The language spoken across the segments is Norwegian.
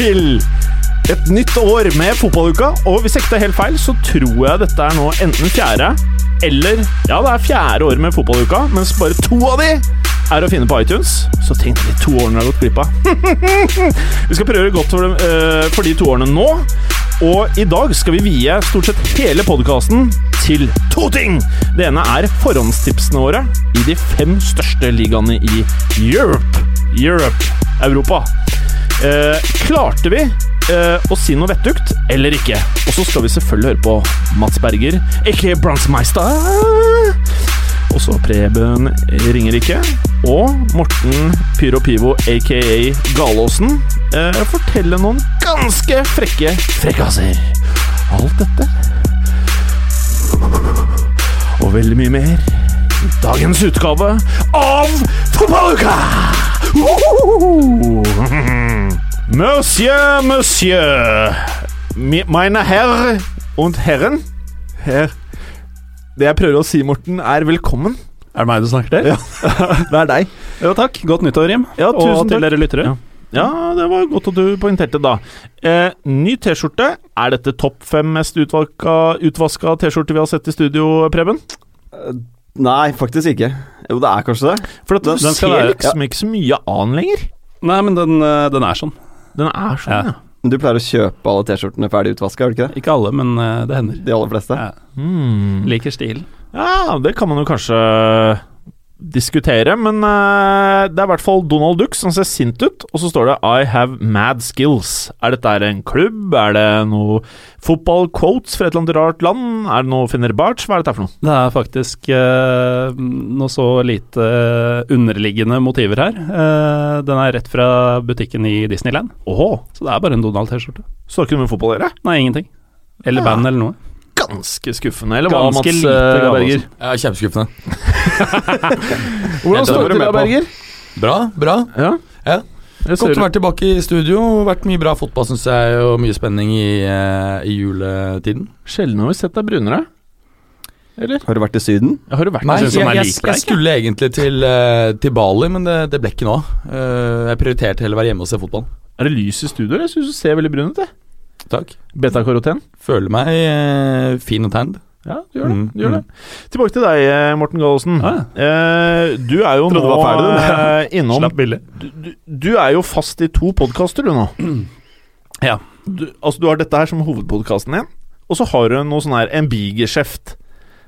til et nytt år med fotballuka. Og hvis jeg ikke tar helt feil, så tror jeg dette er nå enten fjerde eller Ja, det er fjerde år med fotballuka, mens bare to av de er å finne på iTunes. Så tenk de to årene du har gått glipp av. vi skal prøve godt for, dem, uh, for de to årene nå. Og i dag skal vi vie stort sett hele podkasten til to ting. Det ene er forhåndstipsene våre i de fem største ligaene i Europe. Europe. Europa. Eh, klarte vi eh, å si noe vettugt, eller ikke? Og så skal vi selvfølgelig høre på Mats Berger, aka. Og så Preben ringer ikke. Og Morten Pyro Pivo, aka Galåsen, eh, forteller noen ganske frekke frekkaser. Alt dette og veldig mye mer dagens utgave av Fotballuka! Monsieur, monsieur, meine Herr und Herren Her. Det jeg prøver å si, Morten, er velkommen. Er det meg du snakker til? Ja. Det er deg. Jo, takk. Godt nyttår, Jim. Ja, og tusen til takk. dere lyttere. Ja. Ja, det var godt at du poengterte da. Eh, ny T-skjorte. Er dette topp fem mest utvalka, utvaska T-skjorter vi har sett i studio, Preben? Nei, faktisk ikke. Jo, det er kanskje det. For at du Den- den ser være- liksom ikke så mye annen lenger. Nei, men den, eh, den er sånn. Den er sånn, ja. Ja. Du pleier å kjøpe alle T-skjortene ferdig utvaska, gjør du ikke det? Ikke alle, men eh, det hender. De aller fleste. Ja. Mm. Liker stilen. Ja, det kan man jo kanskje diskutere, men uh, det er i hvert fall Donald Duck som ser sint ut, og så står det 'I have mad skills'. Er dette en klubb? Er det noe fotball-quotes fra et eller annet rart land? Er det noe Fenerbahçe? Hva er dette for noe? Det er faktisk uh, noe så lite underliggende motiver her. Uh, den er rett fra butikken i Disneyland, Oho. så det er bare en Donald-T-skjorte. så har ikke noe med fotball å gjøre? Nei, ingenting. Eller Ja. band eller noe. Ganske skuffende, eller hva, Ganske Mats lite eh, Berger? Ja, kjempeskuffende. Hvordan står det til da. Berger? Bra, bra. Ja. Ja. Godt å være tilbake i studio. Vært mye bra fotball, syns jeg, og mye spenning i, eh, i juletiden. Sjelden har vi sett deg brunere. Eller? Har du vært i Syden? Har du vært Nei, jeg, jeg, som jeg, jeg skulle egentlig til, eh, til Bali, men det, det ble ikke nå. Eh, jeg prioriterte heller å være hjemme og se fotball. Er det lys i studio? eller? Jeg syns du ser veldig brun ut. Takk. Beta-karoten? Føler meg eh, fin og tanned. Ja, du gjør det. Mm, Du gjør det. Tilbake til deg, eh, Morten Gallosen. Ah, Eh, du er jo nå ferdig, du. eh, innom Slapp billig. du, du, du er jo fast i to podkaster, du nå. Ja. Du, altså, du har dette her som hovedpodkasten din, og så har du noe sånn her en bigeskjeft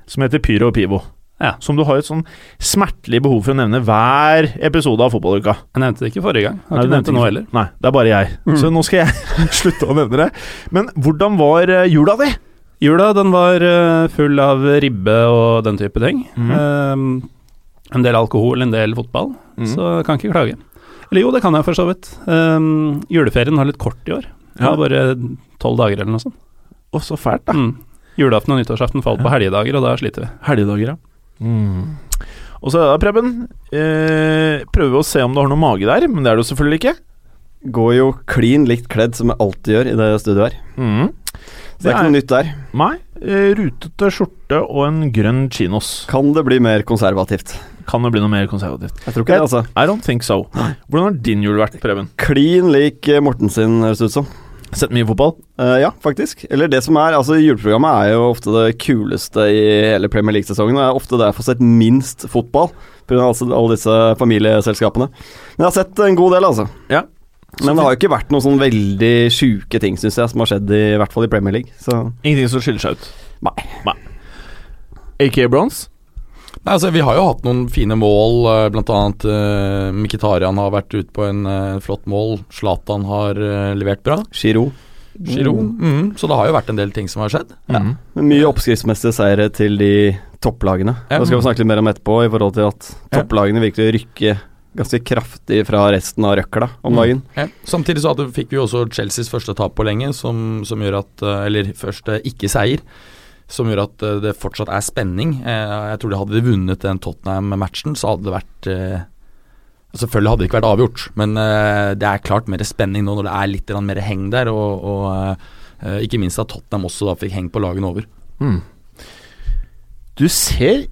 som heter Pyro og Pivo. Ja. Som du har et sånn smertelig behov for å nevne hver episode av Fotballuka. Jeg nevnte det ikke forrige gang. Jeg Har ikke nevnt det nå heller. Nei, det er bare jeg. Mm. Så nå skal jeg slutte å nevne det. Men hvordan var eh, jula di? Jula den var eh, full av ribbe og den type ting. Mm. Um, en del alkohol, en del fotball. Mm. Så jeg kan ikke klage. Eller jo, det kan jeg for så vidt. Um, juleferien var litt kort i år. Det var bare tolv dager eller noe sånt. Å, så fælt, da. Mm. Julaften og nyttårsaften falt på helgedager, og da sliter vi. Helgedager, ja. Mm. Og så da, Preben, eh, prøver vi å se om du har noe mage der, men det er du selvfølgelig ikke. Går jo klin likt kledd som jeg alltid gjør i det studioet her. Mm. Så det er ikke noe nytt der. Nei, eh, rutete skjorte og en grønn chinos. Kan det bli mer konservativt? Kan det bli noe mer konservativt? Jeg tror ikke det, altså. I don't think so. Hvordan har din jul vært, Preben? Klin lik Morten sin, høres det ut som. Sett mye fotball? Uh, ja, faktisk. Eller det som er, altså Juleprogrammet er jo ofte det kuleste i hele Premier League-sesongen. Og er ofte der jeg får sett minst fotball, pga. Altså alle disse familieselskapene. Men jeg har sett en god del, altså. Ja. Men det har jo ikke vært noen sånn veldig sjuke ting, syns jeg, som har skjedd i, i hvert fall i Premier League. Så Ingenting som skiller seg ut? Nei. AK Bronze? Nei, altså, vi har jo hatt noen fine mål, bl.a. blant annet uh, Mkhitaryan har vært ute på en uh, flott mål. Zlatan har uh, levert bra. Giro. Giro. Mm, så det har jo vært en del ting som har skjedd. Mm. Mye oppskriftsmessige seire til de topplagene. Da skal vi snakke litt mer om etterpå, i forhold til at Ja. topplagene virkelig rykker ganske kraftig fra resten av røkla om Mm. dagen. Ja. Samtidig så fikk vi jo også Chelseas første tap på lenge, som, som gjør at eh, Eller første ikke-seier. Som gjør at eh, det fortsatt er spenning. Eh, Jeg tror de hadde de vunnet den Tottenham-matchen, så hadde det vært eh, Selvfølgelig hadde det ikke vært avgjort, men det er klart mer spenning nå når det er litt mer heng der. Og, og ikke minst at Tottenham også da fikk heng på lagene over. Mm. Du ser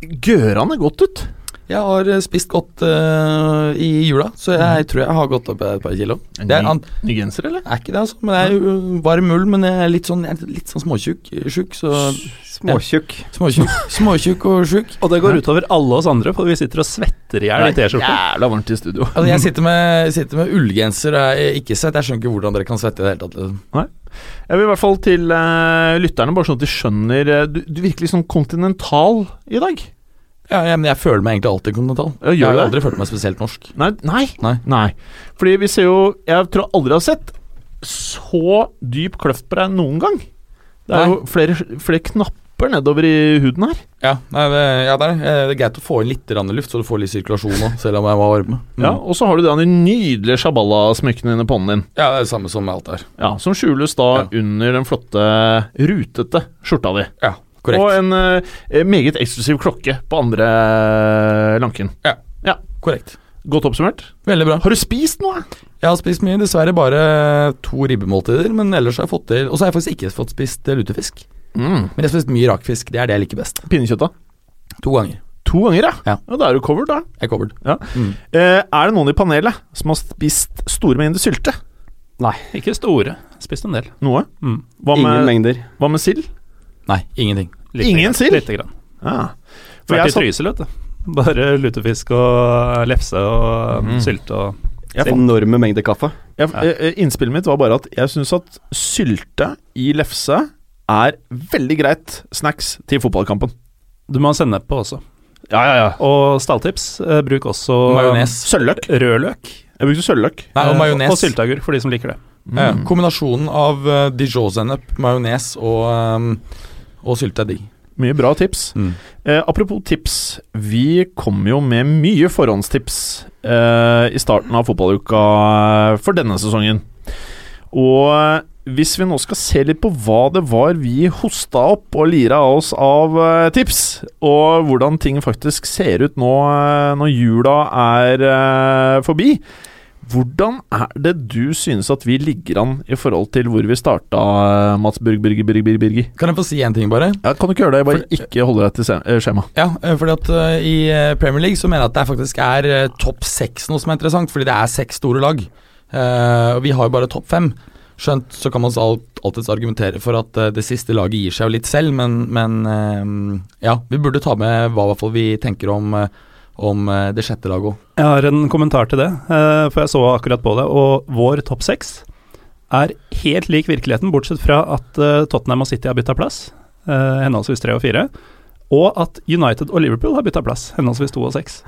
gørande godt ut. Jeg har eh, spist godt uh, i jula, så jeg tror jeg har gått opp et par kilo. Det er, an, Ny genser, eller? er ikke det, altså. Men det er jo varm ull, men jeg er litt sånn, jeg er litt sånn småtjukk. Sjuk, så Småtjukk. Småtjukk, småtjukk og sjuk. Og det går utover alle oss andre, for vi sitter og svetter i hjel i T-skjorta. Jævla varmt i studio. Altså, jeg sitter med, sitter med ullgenser og er ikke svett. Jeg skjønner ikke hvordan dere kan svette i det hele tatt. liksom. Jeg vil i hvert fall til uh, lytterne, bare sånn at de skjønner eh, Du, du virker litt sånn kontinental i dag. Ja, ja, men jeg føler meg egentlig alltid kontinental. Ja, gjør jeg har det? aldri følt meg spesielt norsk. Nei, nei, Nei. Fordi vi ser jo Jeg tror jeg aldri har sett så dyp kløft på deg noen gang. Det er Nei. jo flere, flere knapper nedover i huden her. Ja, nei, det, ja det, er, det er greit å få inn litt luft, så du får litt sirkulasjon òg, selv om jeg var varme. Mm. Ja, Og så har du de nydelige shaballa-smykkene inni hånden din. ja, det er det samme som alt her. Ja, Som skjules da under den flotte, rutete skjorta di. Ja, korrekt. Og en eh, meget eksklusiv klokke på andre lanken. Ja, korrekt. Godt oppsummert. Veldig bra. Har du spist noe? Jeg har spist mye, dessverre bare to ribbemåltider, men ellers har jeg fått til Og så har jeg faktisk ikke fått spist eh, lutefisk. Mm. Men jeg har spist mye rakfisk, det er det jeg liker best. Pinnekjøtt, da? To ganger. To ganger, ja. Ja. Da er du covered, da. Jeg er covered. Ja. Mm. Eh, er det noen i panelet som har spist store mengder sylte? Nei. Ikke store. Spist en del. Noe? Mm. Hva Ingen med, mengder. hva med sild? Nei, ingenting. Litt Ingen sild? Lite grann. Ja. For Vært jeg i Trysil, vet du. Bare lutefisk og lefse og mm. sylte og jeg, fant- Enorme mengder kaffe. jeg, eh, innspillet mitt var bare at jeg syns at sylte i lefse er veldig greit snacks til fotballkampen. Du må ha sennep på også. Ja, ja, ja. Og stalltips, eh, bruk også Majones. Sølvløk. Rødløk. Jeg brukte sølvløk. Nei, og eh, majones. Og sylteagurk, for de som liker det. Ja, Mm. kombinasjonen av uh, dijon-sennep, majones og, um, og sylte er digg. Mye bra tips. Mm. Eh, apropos tips, vi kom jo med mye forhåndstips eh, i starten av fotballuka for denne sesongen. Og eh, hvis vi nå skal se litt på hva det var vi hosta opp og lira av oss av eh, tips, og hvordan ting faktisk ser ut nå eh, når jula er eh, forbi, hvordan er det du synes at vi ligger an i forhold til hvor vi starta, eh, Mats Burg, Birger, Birger, Birger, Birger? Kan jeg få si en ting, bare? Ja, kan du ikke gjøre det? Bare For- ikke holde deg til eh, skjema. Ja, eh, fordi at uh, i Premier League så mener jeg at det faktisk er uh, topp seks noe som er interessant, fordi det er seks store lag. Uh, og vi har jo bare topp fem. Skjønt så kan man alt, alltids argumentere for at det siste laget gir seg jo litt selv, men, men ja, vi burde ta med hva vi tenker om, eh, om eh, det sjette laget òg. Jeg har en kommentar til det, eh, for jeg så akkurat på det. Og vår topp seks er helt lik virkeligheten, bortsett fra at eh, Tottenham og City har bytta plass, henholdsvis tre og fire. Og at United og Liverpool har bytta plass, henholdsvis to og seks.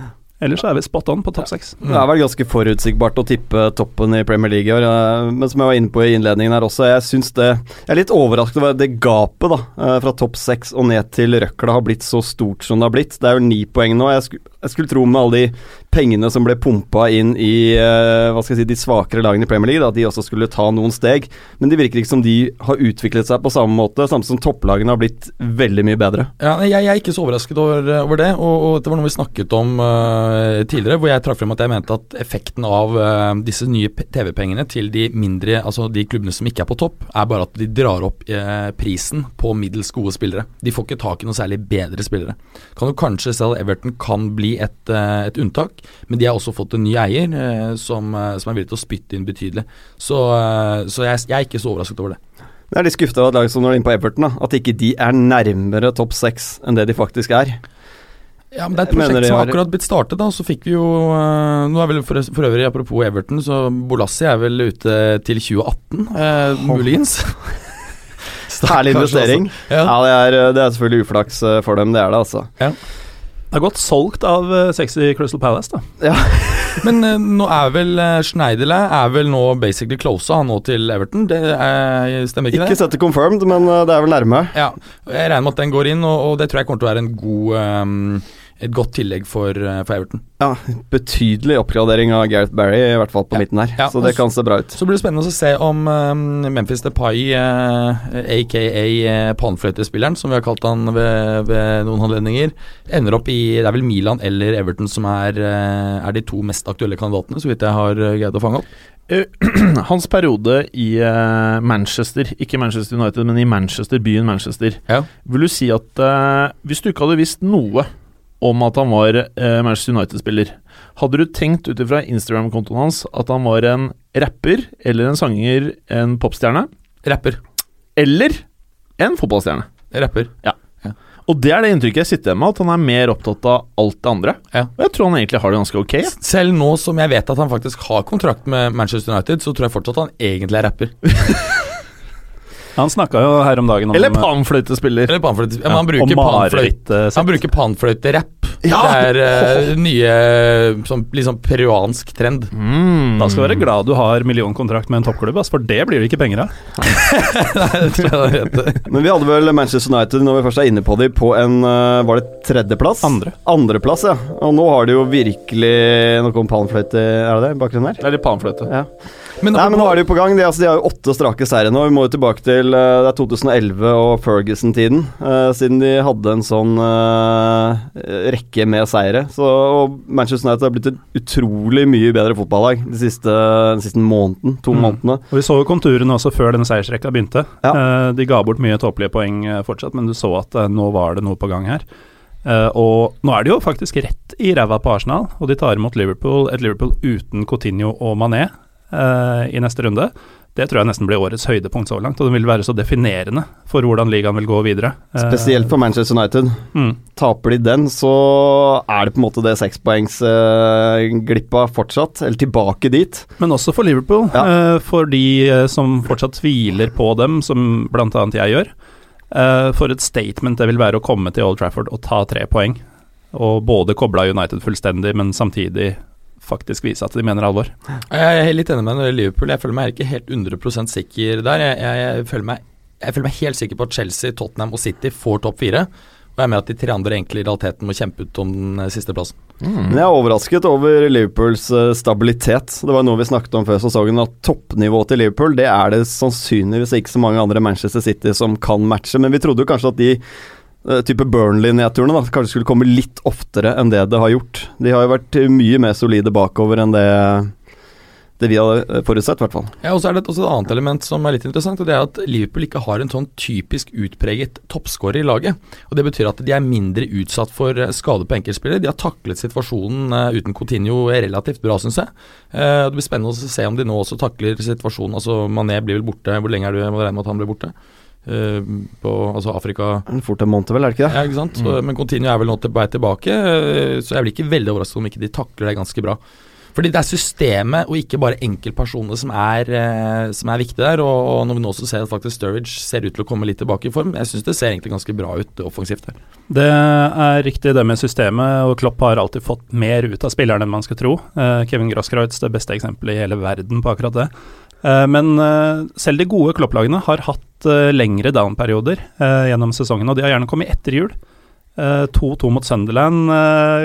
Ellers er vi spot on på topp seks. Det er vel ganske forutsigbart å tippe toppen i Premier League i år. eh, Men som jeg var inne på i innledningen her også, jeg syns det Jeg er litt overrasket over det gapet da eh, fra topp seks og ned til røkla har blitt så stort som det har blitt. Det er jo ni poeng nå. Jeg, skulle, jeg skulle tro med alle de pengene som ble pumpa inn i eh, hva skal jeg si, de svakere lagene i Premier League, at de også skulle ta noen steg. Men det virker ikke som de har utviklet seg på samme måte, samme som topplagene har blitt veldig mye bedre. Ja, jeg, jeg er ikke så overrasket over, over det, og, og det var noe vi snakket om uh, tidligere, hvor jeg trakk frem at jeg mente at effekten av uh, disse nye TV-pengene til de mindre, altså de klubbene som ikke er på topp, er bare at de drar opp uh, prisen på middels gode spillere. De får ikke tak i noe særlig bedre spillere. Kan jo kanskje selv Everton kan bli et, et unntak, men de har også fått en ny eier eh, som, eh, som er villig til å spytte inn betydelig. Så, eh, så jeg, jeg er ikke så overrasket over det. Jeg er litt skuffa over et lag som når de inne på Everton, da, at ikke de er nærmere topp seks enn det de faktisk er. Ja, men Det er et prosjekt som har- akkurat blitt startet. da, Så fikk vi jo Nå er vel for, for øvrig, apropos Everton, så Bolassi er vel ute til 2018, eh, muligens. Herlig investering. Ja. Ja, det er, det er selvfølgelig uflaks for dem, det er det, altså. Det er godt solgt av eh, sexy Crystal Palace, da. Ja. Men uh, nå er vel uh, Schneiderle er vel nå basically close han nå til Everton. Det er, stemmer ikke, Ikke det? sett det confirmed, men uh, det er vel nærme. Ja, jeg regner med at den går inn, og, og det tror jeg kommer til å være en god ehm, et godt tillegg for, eh, for Everton. Ja, betydelig oppgradering av Gareth Barry, i hvert fall på Ja. midten her. Ja, så det kan se bra ut. Så blir det spennende å se om um, Memphis Depay, uh, aka uh, panfløytespilleren, som vi har kalt han ved, ved noen anledninger, ender opp i Det er vel Milan eller Everton som er, uh, er de to mest aktuelle kandidatene, så vidt jeg har eh, greid å fange opp. Hans periode i eh, Manchester, ikke Manchester United, men i Manchester, byen Manchester. Ja. Vil du si at eh, hvis du ikke hadde visst noe om at han var eh, Manchester United-spiller, hadde du tenkt ut ifra Instagram-kontoen hans at han var en rapper eller en sanger, en popstjerne, Rapper. eller en fotballstjerne? Rapper. Ja Og det er det inntrykket jeg sitter igjen med, at han er mer opptatt av alt det andre. Ja. Og jeg tror han egentlig har det ganske ok. Ja. Selv nå som jeg vet at han faktisk har kontrakt med Manchester United, så tror jeg fortsatt han egentlig er rapper. Han snakka jo her om dagen om Eller panfløytespiller. Eller panfløytespiller. Ja, men han bruker panfløyte. Han bruker panfløyte-rapp. Ja! Det er uh, nye sånn, sånn peruansk trend. Mm. Da skal du være glad du har millionkontrakt med en toppklubb, ass, for det blir det ikke penger av. Det tror jeg det heter. Men vi hadde vel Manchester United, når vi først er inne på dem, på en eh, Var det tredjeplass? Andre. Andreplass, ja. Og nå har de jo virkelig noe om panfløyte er det det? i bakgrunnen her? Det er litt panfløyte. Ja. Men, Nei, men nå er de jo på gang. De, altså, de har jo åtte strake seire nå. Vi må jo tilbake til uh, det er 2011 og Ferguson-tiden, Uh, siden de hadde en sånn uh, rekke med seire. Så og Manchester United har blitt et utrolig mye bedre fotballag de siste, den siste måneden, to Mm. månedene. Og Vi så jo konturene også før denne seiersrekka begynte. Ja. Eh, de ga bort mye tåpelige poeng fortsatt, men du så at nå var det noe på gang her. Uh, og nå er de jo faktisk rett i ræva på Arsenal, og de tar imot Liverpool, et Liverpool uten Coutinho og Mané eh, i neste runde. Det tror jeg nesten blir årets høydepunkt så langt, og den vil være så definerende for hvordan ligaen vil gå videre. Eh, Spesielt for Manchester United. mm. Taper de den, så er det på en måte det sekspoengsglippa fortsatt, eller tilbake dit. Men også for Liverpool, Ja. eh, for de eh, som fortsatt tviler på dem, som bl.a. jeg gjør. Eh, for et statement det vil være å komme til Old Trafford og ta tre poeng. Og både koble United fullstendig, men samtidig faktisk vise at de mener alvor. Jeg er litt enig med deg i Liverpool. Jeg føler meg ikke helt 100 sikker der. Jeg, jeg, jeg, føler meg, jeg føler meg helt sikker på at Chelsea, Tottenham og City får topp fire. Og jeg er med at de tre andre egentlig i realiteten må kjempe ut om den eh, siste plassen. Mm. jeg er overrasket over Liverpools eh, stabilitet. Det var noe vi snakket om før sesongen, at toppnivået til Liverpool det er det sannsynligvis ikke så mange andre Manchester City som kan matche. Men vi trodde jo kanskje at de eh, type Burnley-nedturene da, kanskje skulle komme litt oftere enn det det har gjort. De har jo vært mye mer solide bakover enn det, det vi hadde forutsett, i hvert fall. Ja, og så er det også et annet element som er litt interessant, og det er at Liverpool ikke har en sånn typisk utpreget toppskårer i laget. Og Det betyr at de er mindre utsatt for eh, skade på enkeltspillere. De har taklet situasjonen eh, uten Coutinho relativt bra, syns jeg. Eh, det blir spennende å se om de nå også takler situasjonen. Altså Mané blir vel borte, hvor lenge er du må regne med at han blir borte? Eh, på altså Afrika Fort en måned, vel, er det ikke det? ja, ikke sant? Så, Men Continuo er vel nå på vei tilbake, eh, så jeg blir ikke veldig overrasket om ikke de takler det ganske bra. Fordi det er systemet og ikke bare enkeltpersonene som er, eh, som er viktig der. Og, når vi nå også ser at faktisk Sturridge ser ut til å komme litt tilbake i form, jeg syns det ser egentlig ganske bra ut offensivt her. Det er riktig det med systemet, og Klopp har alltid fått mer ut av spillerne enn man skal tro. Kevin Grasskreutz, det beste eksempelet i hele verden på akkurat det. Eh, men eh, selv de gode Klopp-lagene har hatt eh, lengre down-perioder gjennom sesongen, og de har gjerne kommet etter jul. Eh, 2-2 mot Sunderland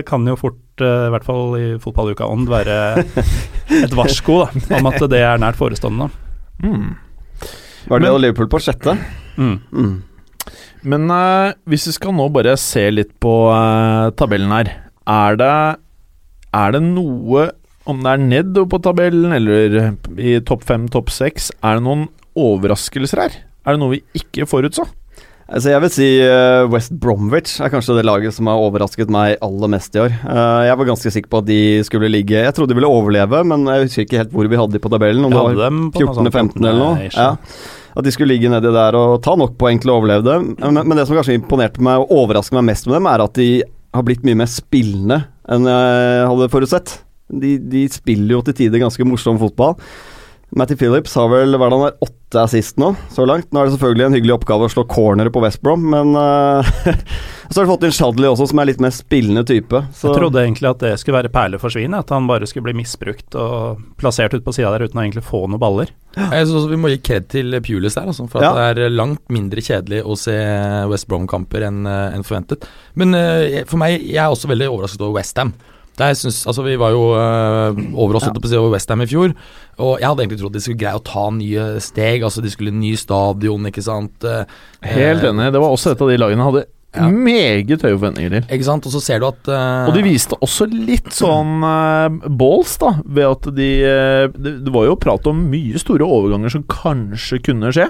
kan jo fort, i hvert fall i fotballuka-ånd, være et varsko da, om at det er nært forestående. Mm. Var det Men- Liverpool på sjette? Mm. Mm. Men uh, hvis vi skal nå bare se litt på uh, tabellen her, er det, er det noe Om det er nedover på tabellen, eller i topp fem, topp seks, er det noen overraskelser her? Er det noe vi ikke forutså? Altså jeg vil si eh, West Bromwich er kanskje det laget som har overrasket meg aller mest i år. Eh, jeg var ganske sikker på at de skulle ligge Jeg trodde de ville overleve, men jeg husker ikke helt hvor vi hadde de på tabellen. Om det var dem på noe sånt 14.-15 eller noe. Ja. At de skulle ligge nedi der og ta nok poeng til å overleve det. Men, men det som kanskje imponerte meg og overrasket meg mest med dem, er at de har blitt mye mer spillende enn jeg hadde forutsett. De, de spiller jo til tider ganske morsom fotball. Matty Phillips har vel hva er det han er, åtte assist nå, så langt. Nå er det selvfølgelig en hyggelig oppgave å slå cornere på West Brom, men uh, Så har du fått inn Shadley også, som er litt mer spillende type. Så. Jeg trodde egentlig at det skulle være perle for svin, at han bare skulle bli misbrukt og plassert ut på sida der uten å egentlig få noen baller. Jeg synes også Vi må gi kred til Pulis der, altså, for at Ja. det er langt mindre kjedelig å se West Brom-kamper enn en forventet. Men uh, for meg, jeg er også veldig overrasket over Westham. Altså, vi var jo uh, over oss Ja. på over Westham i fjor, og jeg hadde egentlig trodd de skulle greie å ta nye steg. Altså De skulle ny stadion, ikke sant. eh, Helt eh, enig. Det var også et av de lagene hadde Ja. meget høye forventninger til. Ikke sant, og så ser du at uh... Og de viste også litt sånn uh, balls, da, ved at de uh, det, det var jo prat om mye store overganger som kanskje kunne skje.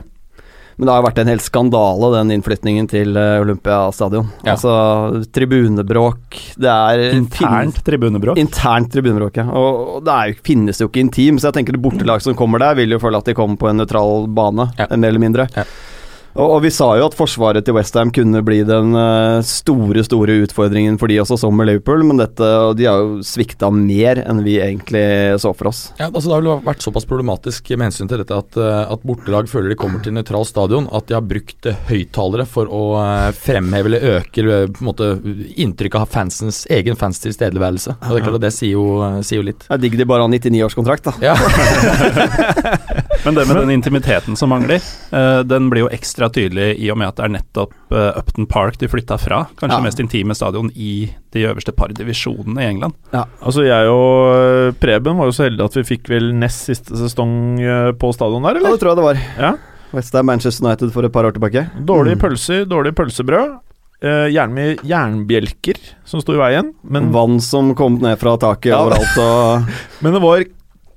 Men det har jo vært en hel skandale, den innflytningen til eh, Olympiastadion. Ja. Altså, tribunebråk Det er Internt tribunebråk. Internt tribunebråk, ja. Og det jo- finnes jo ikke intim, så jeg tenker det bortelag som kommer der, vil jo føle at de kommer på en nøytral bane, Ja. mer eller mindre. Ja. Og, og vi sa jo at forsvaret til Westham kunne bli den eh, store, store utfordringen for de også, som med Liverpool, men dette, de har jo svikta mer enn vi egentlig så for oss. Ja, altså Det har vel vært såpass problematisk med hensyn til dette at, eh, at bortelag føler de kommer til nøytral stadion, at de har brukt eh, høyttalere for å fremheve eller øke på en måte inntrykket av fansens egen fans tilstedeværelse. Og Det er klart det sier jo, sier jo litt. Det er digg de bare har 99-årskontrakt, da. Ja. Men det med den intimiteten som mangler, uh, den blir jo ekstra tydelig i og med at det er nettopp uh, Upton Park de flytta fra. Kanskje Ja. mest intime stadion i de øverste par divisjonene i England. Altså Jeg og eh, Preben var jo så heldige at vi fikk vel nest siste sesong på stadion der, eller? Ja, det tror jeg det var. Ja. Westham Manchester United for et par år tilbake. Dårlige Mm. pølser, dårlig pølsebrød. Uh, gjerne med jernbjelker som sto i veien, men, Vann som kom ned fra taket Ja. overalt og men det var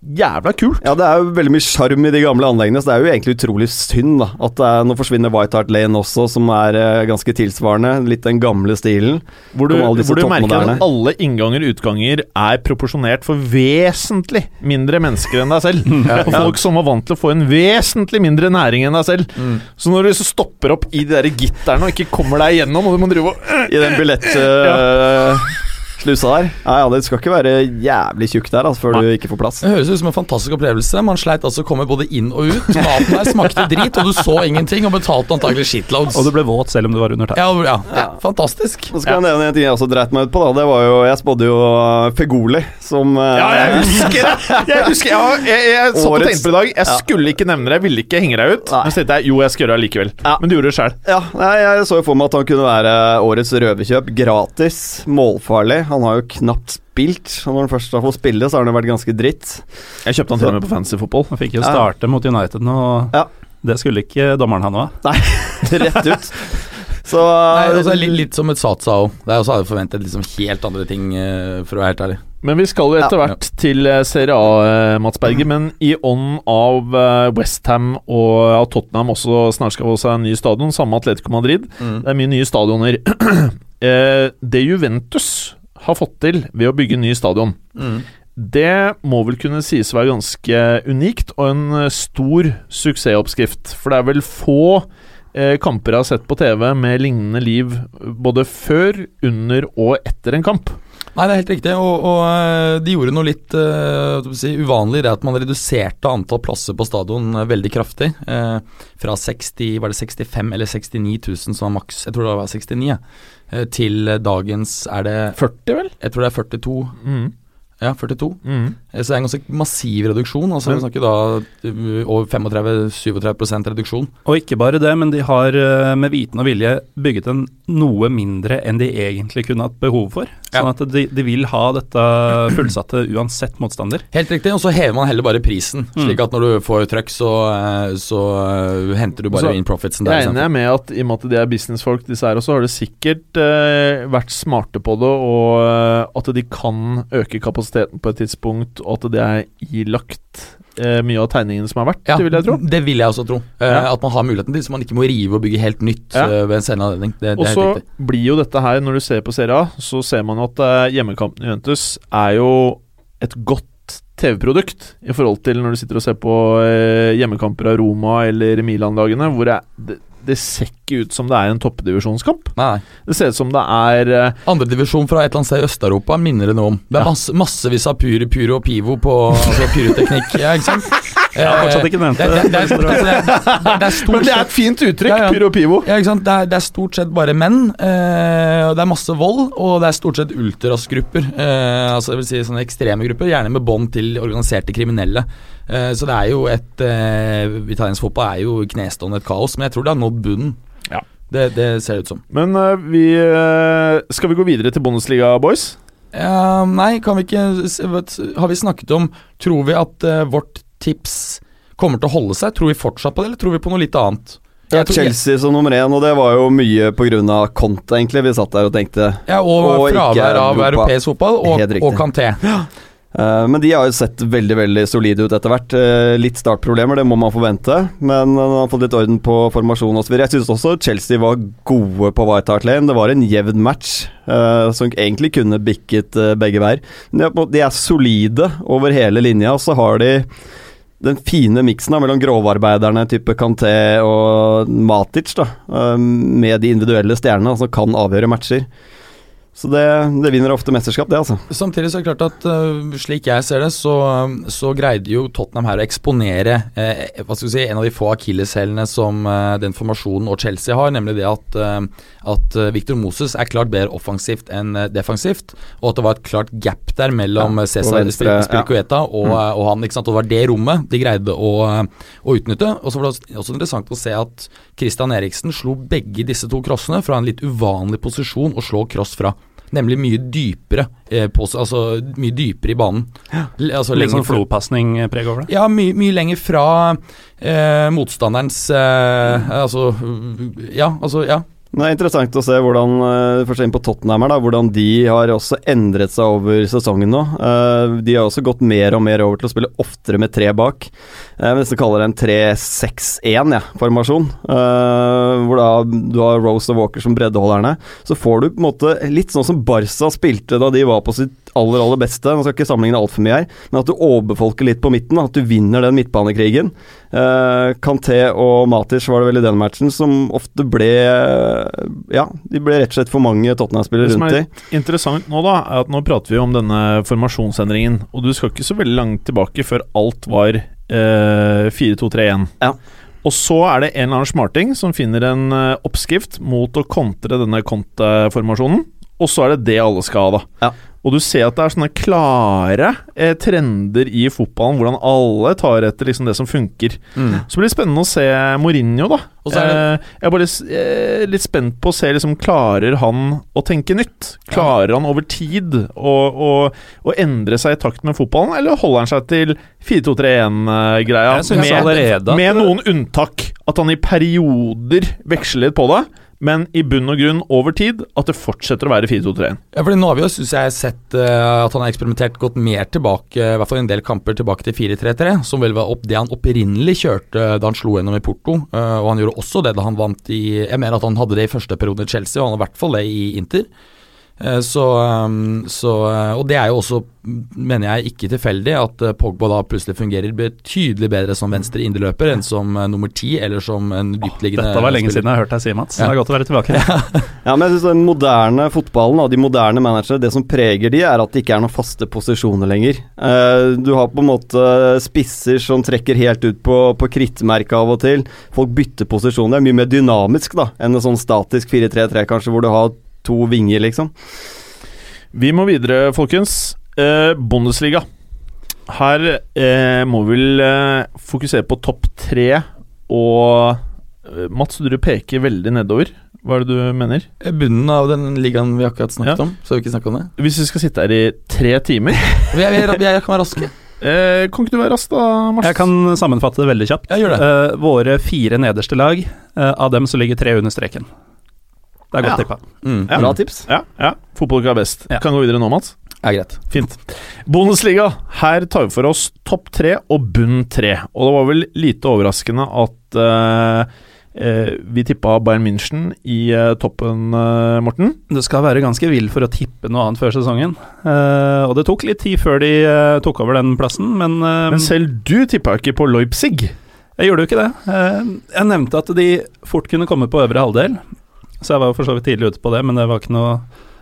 jævla kult. Ja, det er jo veldig mye sjarm i de gamle anleggene, så det er jo egentlig utrolig synd da at det er, nå forsvinner White Hart Lane også, som er eh, ganske tilsvarende. Litt den gamle stilen. Hvor du, hvor du merker at alle innganger og utganger er proporsjonert for vesentlig mindre mennesker enn deg selv. Og folk som var vant til å få en vesentlig mindre næring enn deg selv. Mm. Så når du så stopper opp i de der gitterne og ikke kommer deg igjennom, og du må drive og I den billettslusa der. Ja, ja, det skal ikke være jævlig tjukk der altså, før du ikke får plass. Det høres ut som en fantastisk opplevelse. Man sleit altså å komme både inn og ut. Maten der smakte drit, og du så ingenting, og betalte antakelig shitloads. Og du ble våt selv om du var under tær. ja, ja, ja, fantastisk. Nå skal jeg nevne en ting jeg også dreit meg ut på. da Det var jo, Jeg spådde jo uh, Fegoli som uh, Ja, jeg husker det! Jeg husker, jeg, jeg, jeg satt og tenkte på det i dag. Jeg Ja. skulle ikke nevne det, jeg ville ikke henge deg ut. Nei. Men så tenkte jeg jo, jeg skal gjøre det likevel. Ja. Men du gjorde det sjøl. Ja, nei, jeg så jo for meg at han kunne være årets røverkjøp. Gratis, målfarlig. Han har jo knapt spilt. Og når han først har fått spille, så har han jo vært ganske dritt. Jeg kjøpte han til og med på fancy fotball. Han fikk jo Ja. mot United nå. Ja. Det skulle ikke dommeren ha noe av. Rett ut. Så Nei, litt, litt som et Satsa òg. Der også hadde jeg forventet liksom helt andre ting, eh, for å være helt ærlig. Men vi skal jo etter Ja. hvert til eh, Serie A, eh, Mats Berger. Men i ånd av Westham og av Tottenham også snart skal få seg en ny stadion, samme Atletico Madrid. Det er mye nye stadioner. Eh, det Juventus har fått til ved å bygge en ny stadion, Mm. det må vel kunne sies å være ganske unikt og en eh, stor suksessoppskrift. For det er vel få eh, kamper jeg har sett på TV med lignende liv både før, under og etter en kamp. Nei, det er helt riktig, og, og eh, de gjorde noe litt vi si, uvanlig. Det at man reduserte antall plasser på stadion eh, veldig kraftig. Uh, fra 60, var det 65 eller 69 000 som var maks, jeg tror det var 69, ja. Eh, til dagens er det 40, vel? Jeg tror det er 42. Mm. Ja, 42. Mm. Eh, Så det er en ganske massiv reduksjon. Altså Vi snakker da uh, over 35-37% reduksjon. Og ikke bare det, men de har eh, med viten og vilje bygget en noe mindre enn de egentlig kunne hatt behov for. Sånn Ja. at de, de vil ha dette fullsatte uansett motstander. Helt riktig, og så hever man heller bare prisen. Mm. Slik at når du får trøkk, så, eh, så eh, henter du bare Så inn profitsen der. Jeg regner med at i og med at de er businessfolk, disse her også, har det sikkert eh, vært smarte på det, og eh, at de kan øke kapasiteten på et tidspunkt, og at det er ilagt eh, mye av tegningene som har vært, Ja, det vil jeg tro. Det vil jeg også tro. Eh, Ja. At man har muligheten til, så man ikke må rive og bygge helt nytt Ja. eh, ved en senere anledning. Det, Og det er så blir jo dette her, når du ser på Serie A, så ser man at eh, hjemmekampen i Juventus er jo et godt TV-produkt i forhold til når du sitter og ser på eh, hjemmekamper av Roma eller Milan-lagene, hvor det, det, det ser ikke ut som det er en toppdivisjonskamp. Nei. Det ser ut som det er uh, Andredivisjon fra et eller annet sted i Øst-Europa minner det noe om. Det er Ja. masse, massevis av pyre, Puro og Pivo på altså pyroteknikk. Ja, ikke sant? Jeg har fortsatt ikke nevnt det, Men det er et fint uttrykk, Ja, ja. Pyro Pivo. ja, ikke sant? Det, er, det er stort sett bare menn. Eh, og det er masse vold, og det er stort sett ultrasgrupper. Eh, altså det vil si sånne ekstreme grupper, gjerne med bånd til organiserte kriminelle. Eh, så det er jo et eh, Italiensk fotball er jo knestående et kaos, men jeg tror det har nådd bunnen. Ja. Det, det ser det ut som. Men vi Skal vi gå videre til Bundesliga, boys? Nei, kan vi ikke Har vi snakket om Tror vi at vårt tips kommer til å holde seg? Tror vi fortsatt på det, eller tror vi på noe litt annet? Ja, Chelsea som nummer én, og det var jo mye pga. Conte, egentlig. Vi satt der og tenkte Ja, og, Og fravær av europeisk fotball, og, og Kanté. Eh, Men de har jo sett veldig veldig solide ut etter hvert. Uh, Litt startproblemer, det må man forvente. Men man har fått litt orden på formasjon osv. Jeg syns også Chelsea var gode på White Hart Lane. Det var en jevn match uh, som egentlig kunne bikket begge veier. De er, de er solide over hele linja, og så har de den fine miksen mellom grovarbeiderne type Kanté og Matic, da, eh, med de individuelle stjernene som kan avgjøre matcher. Så det, det vinner ofte mesterskap, det, altså. Samtidig så er det klart at uh, slik jeg ser det, så, så greide jo Tottenham her å eksponere eh, hva skal vi si, en av de få akilleshælene som eh, den formasjonen og Chelsea har, nemlig det at, eh, at eh, Victor Moses er klart bedre offensivt enn eh, defensivt, og at det var et klart gap der mellom Ja, Cæsar på venstre, ja. Og, eh, og han. ikke sant, og Det var det rommet de greide å, eh, å utnytte. Og så var det også interessant å se at Christian Eriksen slo begge disse to crossene fra en litt uvanlig posisjon å slå cross fra. Nemlig mye dypere, eh, på, altså mye dypere i banen. Ja. Altså, Litt sånn flopasning-preg over det. Ja, mye, mye lenger fra eh, motstanderens eh, Altså Ja, altså Ja. Det er interessant å se hvordan først inn på Tottenham her da, hvordan de har også endret seg over sesongen nå. Eh, de har også gått mer og mer over til å spille oftere med tre bak. Jeg vil nesten kalle det en 3-6-1-formasjon. hvor da du har Rose og Walker som breddeholderne. Så får du på en måte litt sånn som Barca spilte da de var på sitt aller aller beste. Nå skal ikke sammenligne altfor mye her, men at du overbefolker litt på midten. At du vinner den midtbanekrigen. Kanté og Matic var det vel i den matchen som ofte ble Ja, de ble rett og slett for mange Det Tottenham-spillere som er interessant nå, da, er at nå prater vi om denne formasjonsendringen. Og du skal ikke så veldig langt tilbake før alt var eh, 4-2-3-1. Ja. Og så er det en eller annen smarting som finner en eh, oppskrift mot å kontre denne Conte-formasjonen. Og så er det det alle skal ha, da. Ja. Og du ser at det er sånne klare eh, trender i fotballen, hvordan alle tar etter liksom det som funker. Så blir det spennende å se Mourinho, da. Det- Eh, jeg er bare eh, litt spent på å se liksom Klarer han å tenke nytt? Klarer han over tid å, å, å endre seg i takt med fotballen, eller holder han seg til 4-2-3-1-greia? Med, med noen unntak. At han i perioder veksler litt på det, men i bunn og grunn over tid at det fortsetter å være 4-2-3-1. Ja, fordi Nå har vi jo synes jeg sett uh, at han har eksperimentert gått mer tilbake, i hvert fall en del kamper tilbake til 4-3-3, som vel var opp det han opprinnelig kjørte da han slo gjennom i Porto. Uh, og han gjorde også det da han vant i Jeg mener at han hadde det i første periode i Chelsea, og han har i hvert fall det i Inter. Eh, Så, um, så, eh, og det er jo også, mener jeg, ikke tilfeldig at eh, Pogba da plutselig fungerer betydelig bedre som venstre indreløper enn som nummer ti, eller som en dyptliggende Dette var lenge spiller. siden jeg har hørt deg si, Mats. Ja. Det er godt å være tilbake. Ja, men jeg synes Den moderne fotballen og de moderne managere, det som preger de, er at det ikke er noen faste posisjoner lenger. Eh, du har på en måte spisser som trekker helt ut på, på krittmerket av og til. Folk bytter posisjoner. Det er mye mer dynamisk da enn en sånn statisk 4-3-3, kanskje, hvor du har to vinger, liksom. Vi må videre, folkens. Eh, Bundesliga. Her eh, må vi vel eh, fokusere på topp tre, og eh, Mats, du peker veldig nedover. Hva er det du mener? Bunnen av den ligaen vi akkurat snakket Ja. om. Så vi ikke snakke om det. Hvis vi skal sitte her i tre timer Vi, er, vi, er, vi er, kan være raske. eh, Kan ikke du være rask, da, Mats? Jeg kan sammenfatte det veldig kjapt. Ja, gjør det. Eh, våre fire nederste lag, eh, av dem så ligger tre under streken. Det er godt Ja. tippa. Mm. Ja. Bra tips. Ja, ja. Fotballuka er best. Ja. Kan gå videre nå, Mats. Er greit. Fint. Bundesliga. Her tar vi for oss topp tre og bunn tre. Og det var vel lite overraskende at uh, uh, vi tippa Bayern München i uh, toppen, Morten. Du skal være ganske vill for å tippe noe annet før sesongen. Eh, og det tok litt tid før de tok over den plassen, men, Men selv du tippa ikke på Leipzig. jeg gjorde jo ikke det. Eh, jeg nevnte at de fort kunne komme på øvre halvdel, så jeg var jo for så vidt tidlig ute på det, men det var ikke noe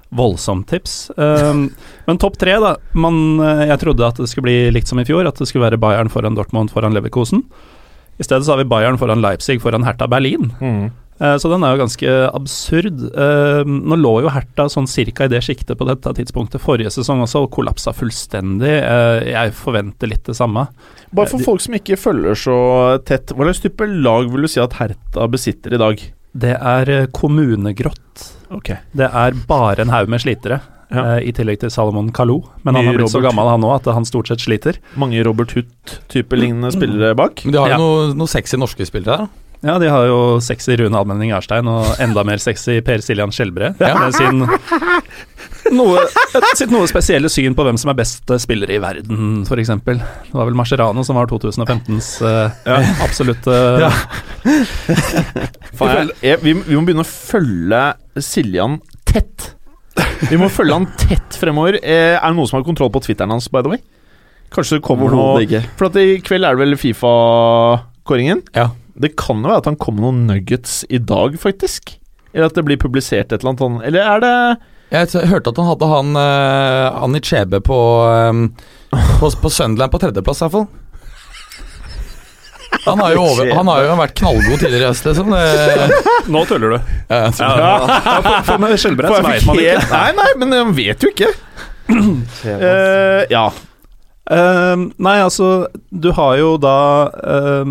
voldsomt tips. Um, men topp tre, da. Man, eh, jeg trodde at det skulle bli likt som i fjor, at det skulle være Bayern foran Dortmund foran Leverkosen. I stedet så har vi Bayern foran Leipzig foran Hertha Berlin. Mm. Uh, Så den er jo ganske absurd. Uh, Nå lå jo Hertha sånn cirka i det sjiktet på dette tidspunktet forrige sesong også, og kollapsa fullstendig. Uh, Jeg forventer litt det samme. Bare for folk som ikke følger så tett, hva slags type lag vil du si at Hertha besitter i dag? Det er eh, kommunegrått. Ok. Det er bare en haug med slitere, Ja. eh, i tillegg til Salomon Kalou. Men han har blitt så gammel han òg at han stort sett sliter. Mange Robert Huth-type lignende spillere bak. Men de har jo Ja. noe, noe sexy norske spillere der. Ja, de har jo sexy Rune Almenning Arstein og enda mer sexy Per Siljan Skjelbre. Ja. Med sin noe, sitt noe spesielle syn på hvem som er best spillere i verden, f.eks. Det var vel Mascherano som var 2015s eh, absolutte Ja. Faen, jeg, jeg, vi, vi må begynne å følge Siljan tett. Vi må følge han tett fremover. Eh, er det noen som har kontroll på Twitteren hans, by the way? Kanskje det kommer noe ikke. For i kveld er det vel Fifa-kåringen? Ja. Det kan jo være at han kommer med noen nuggets i dag, faktisk. Eller at det blir publisert et eller annet sånt. Eller er det Jeg hørte at han hadde han uh, Anni Chebe på, um, på, på Sunderland på tredjeplass, i hvert fall. Han har jo, over, han har jo vært knallgod tidligere i høst, liksom. Det, Nå tuller du. ja, jeg tror- Ja, for For med jeg vet man ikke. helt- Nei, nei, men man vet jo ikke. Uh, ja. Uh, nei, altså, du har jo da uh,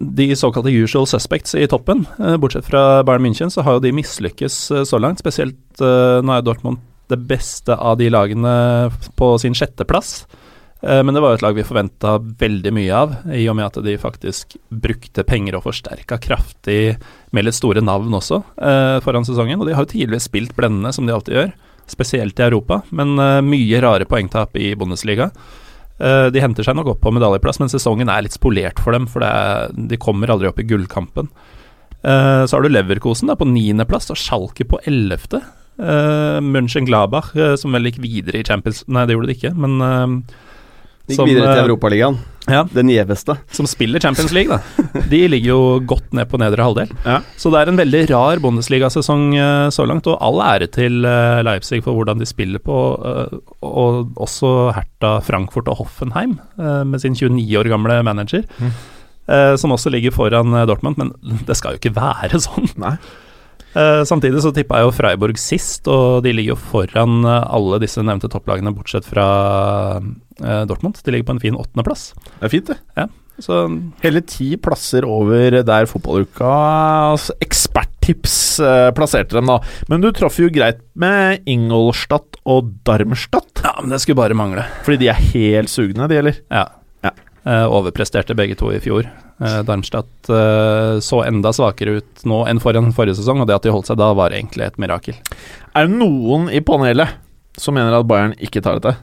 de såkalte usual suspects i toppen. Eh, bortsett fra Bayern München, så har jo de mislykkes eh, så langt. Spesielt nå er Dortmund det beste av de lagene på sin sjetteplass. Eh, men det var jo et lag vi forventa veldig mye av, i og med at de faktisk brukte penger og forsterka kraftig med litt store navn også eh, foran sesongen. Og de har jo tidligere spilt blendende, som de alltid gjør, spesielt i Europa, men eh, mye rare poengtap i Bundesliga. Eh, De henter seg nok opp på medaljeplass, men sesongen er litt spolert for dem, for er, de kommer aldri opp i gullkampen. Eh, Så har du Leverkosen da, på niendeplass, og Schalke på ellevte. Uh, Mönchengladbach, eh, som vel gikk videre i Champions Nei, det gjorde de ikke, men eh, Gikk som, videre til eh, Europaligaen. Ja. Den gjeveste. som spiller Champions League, da. De ligger jo godt ned på nedre halvdel. Ja. Så det er en veldig rar Bundesliga-sesong eh, så langt, og all ære til eh, Leipzig for hvordan de spiller på, og også Hertha, Frankfurt og Hoffenheim, med sin 29 år gamle manager. Mm. Som også ligger foran Dortmund, men det skal jo ikke være sånn. Nei. Samtidig så tippa jeg jo Freiburg sist, og de ligger jo foran alle disse nevnte topplagene, bortsett fra Dortmund. De ligger på en fin åttendeplass. Det er fint, det. Så Hele ti plasser over der fotballukas eksperttips eh, plasserte dem, da. Men du traff jo greit med Ingolstadt og Darmstadt. ja, men det skulle bare mangle. Fordi de er helt sugne, de, eller? Ja. Ja. Eh, overpresterte begge to i fjor. Eh, Darmstadt eh, så enda svakere ut nå enn foran forrige sesong, og det at de holdt seg da, var egentlig et mirakel. Er det noen i panelet som mener at Bayern ikke tar dette?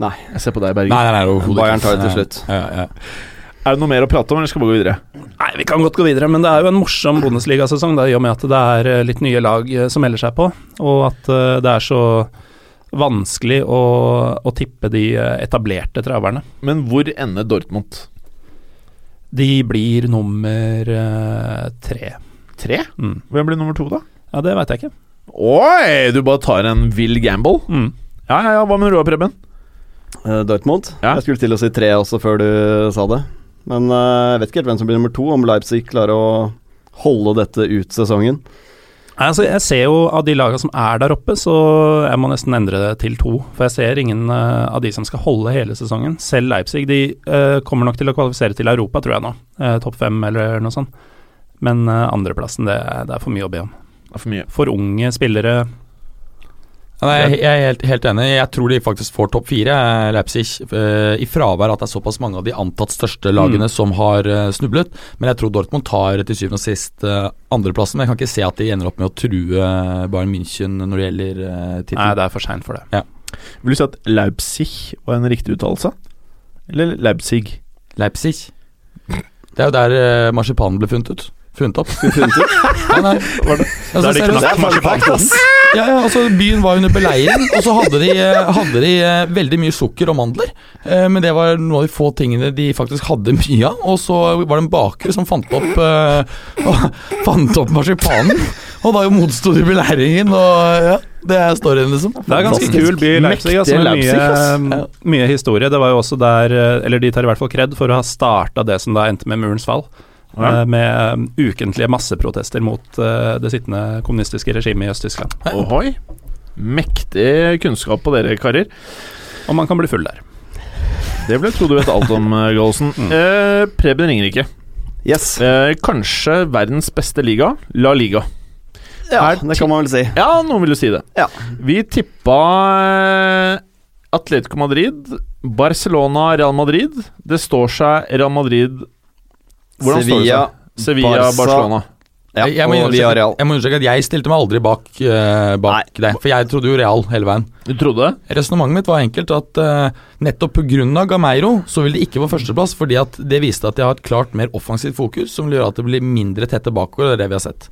Nei. Jeg ser på deg, Bergen. Nei, nei, nei, Bayern tar det til slutt. Ja, ja, ja. Er det noe mer å prate om, eller skal vi gå videre? Nei, vi kan godt gå videre, men det er jo en morsom Bundesliga-sesong, i og med at det er eh, litt nye lag eh, som melder seg på, og at eh, det er så vanskelig å, å tippe de etablerte traverne. Men hvor ender Dortmund? De blir nummer tre. Tre? Mm. Hvem blir nummer to, da? Ja, det veit jeg ikke. Oi! Du bare tar en vill gamble? Mm. Ja, ja, ja. Hva med Roar Preben? Eh, Dortmund. Ja. Jeg skulle til å si tre også før du sa det. Men eh, jeg vet ikke helt hvem som blir nummer to, om Leipzig klarer å holde dette ut sesongen. Altså, jeg ser jo av de lagene som er der oppe, så jeg må nesten endre det til to. For jeg ser ingen uh, av de som skal holde hele sesongen. Selv Leipzig de uh, kommer nok til å kvalifisere til Europa, tror jeg nå. Uh, Topp fem eller noe sånt. Men uh, andreplassen, det, er- det er for mye å be om. For mye. For unge spillere nei, jeg, er helt, helt enig. Jeg tror de faktisk får topp fire, eh, Leipzig. eh, I fravær at det er såpass mange av de antatt største lagene som har eh, snublet. Men jeg tror Dortmund tar til syvende og sist andreplassen. Men jeg kan ikke se at de ender opp med å true Bayern München når det gjelder uh, Nei, det er for seint for det. Ja. Vil du si at Leipzig var en riktig uttalelse? Eller Leipzig? Leipzig. Det er jo der marsipanen ble funnet ut. Funnet opp. Funnet ut? Nei, nei. Var det, altså, Der de seriøst. knakk ass. Ja, ja, altså Byen var under beleiring, og så hadde de, eh, hadde de eh, veldig mye sukker og mandler. Eh, men det var noen av de få tingene de faktisk hadde mye av. Og så var det en baker som fant opp eh, fant opp marsipanen, og da jo motsto de beleiringen. Og ja, Det er storyen, liksom. Det er ganske kul by, Leipzig. Altså, med mye, mye historie. Det var jo også der Eller de tar i hvert fall kred for å ha starta det som da endte med murens fall. Ja. eh, Med um, ukentlige masseprotester mot eh, det sittende kommunistiske regimet i Øst-Tyskland. Ohoi. Mektig kunnskap på dere, karer. Og man kan bli full der. Det vil jeg tro du vet alt om, Gallosen. Mm. Eh, Preben Ringerike. Yes. Eh, kanskje verdens beste liga, La Liga. Ja, det kan man vel si. Ja, noen vil jo si det. Ja. Vi tippa eh, Atletico Madrid, Barcelona, Real Madrid. Det står seg Real Madrid Hvordan Sevilla. Sevilla, Barca, Barcelona. Ja, jeg, jeg, må understreke, jeg må understreke at jeg stilte meg aldri bak, uh, bak det. For jeg trodde jo Real hele veien. Du trodde det? Resonnementet mitt var enkelt at uh, nettopp pga. Gameiro så vil det ikke få førsteplass, fordi at det viste at de har et klart mer offensivt fokus, som vil gjøre at det blir mindre tette bakover. Det er det vi har sett.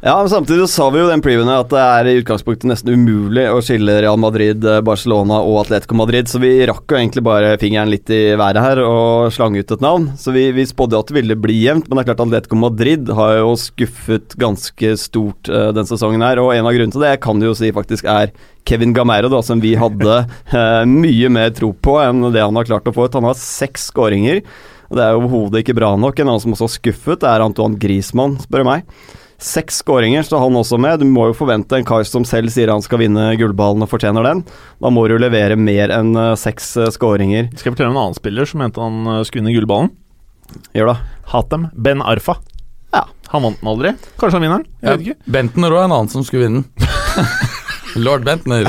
Ja, men Samtidig så sa vi jo den previewen at det er i utgangspunktet nesten umulig å skille Real Madrid, eh, Barcelona og Atletico Madrid, så vi rakk jo egentlig bare fingeren litt i været her og slang ut et navn. Så vi, vi spådde at det ville bli jevnt, men det er klart Atletico Madrid har jo skuffet ganske stort uh, den sesongen her, og en av grunnene til det kan du jo si faktisk er Kevin Gamero, da, som vi hadde eh, mye mer tro på enn det han har klart å få ut. Han har seks skåringer. og Det er jo overhodet ikke bra nok. En annen som også har skuffet, er Antoine Griezmann, spør meg. Seks skåringer står han også med. Du må jo forvente en kar som selv sier han skal vinne gullballen og fortjener den. Da må du jo levere mer enn eh, seks eh, skåringer. Skal jeg fortelle om en annen spiller som mente han eh, skulle vinne gullballen? Gjør det. Hatem. Ben Arfa. Ja. Han vant den aldri. Kanskje han vinner den? Jeg vet ikke. Bentner òg er en annen som skulle vinne den. Lord Bentner.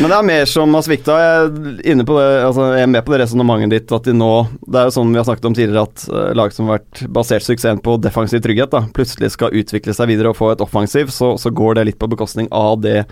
Men det er mer som har svikta. Jeg altså jeg er med på det resonnementet ditt at de nå Det er jo sånn vi har snakket om tidligere, at uh, lag som har vært basert suksessen på defensiv trygghet, da, plutselig skal utvikle seg videre og få et offensiv, så, så går det litt på bekostning av det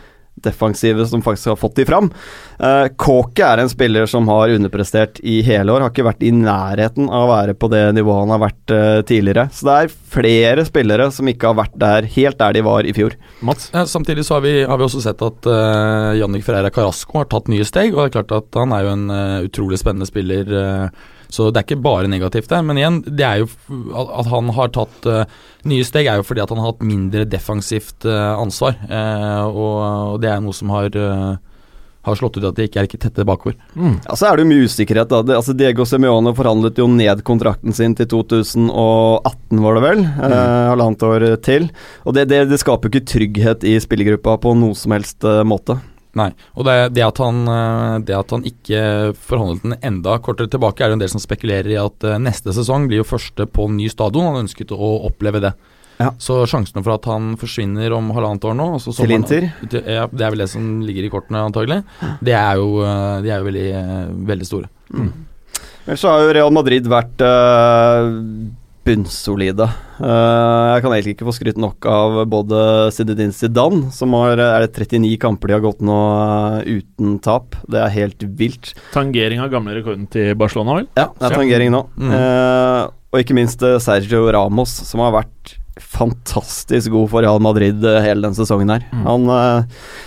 defensive som faktisk har fått de fram. Uh, Kåke er en spiller som har underprestert i hele år, har ikke vært i nærheten av å være på det nivået han har vært uh, tidligere. Så det er flere spillere som ikke har vært der helt der de var i fjor. Mats? Ja, samtidig så har vi, har vi også sett at uh, Jannik Ferreira Carasco har tatt nye steg, og det er klart at han er jo en uh, utrolig spennende spiller. Uh, så det er ikke bare negativt der. Men igjen, det er jo at, han har tatt uh, nye steg, er jo fordi at han har hatt mindre defensivt uh, ansvar. Uh, og, og det er noe som har, uh, har slått ut at det ikke er ikke tette bakover. Ja, Så er det jo mye usikkerhet. da det, altså Diego Semione forhandlet jo ned kontrakten sin til 2018, var det vel? Eh, halvannet år til. Og det, det, det skaper jo ikke trygghet i spillergruppa på noe som helst måte. Nei, og det, det, at han, eh, det at han ikke forhandlet den enda kortere tilbake, er det en del som spekulerer i at eh, neste sesong blir jo første på ny stadion. Han ønsket å oppleve det. Ja. Så sjansene for at han forsvinner om halvannet år nå altså Til Inter? Ja, det er vel det som ligger i kortene, antagelig. Det er jo, eh, de er jo veldig, veldig store. Ellers så har jo Real Madrid vært eh, bunnsolide. Uh, jeg kan egentlig ikke få skrytt nok av både Zinedine Zidane, som har er det 39 kamper de har gått nå uh, uten tap. Det er helt vilt. Tangering av gamle rekorden til Barcelona, vel? Ja, det er tangering nå. Mm. Uh, og ikke minst Sergio Ramos, som har vært fantastisk god for Real Madrid eh, hele den sesongen her. Mm. Han, eh,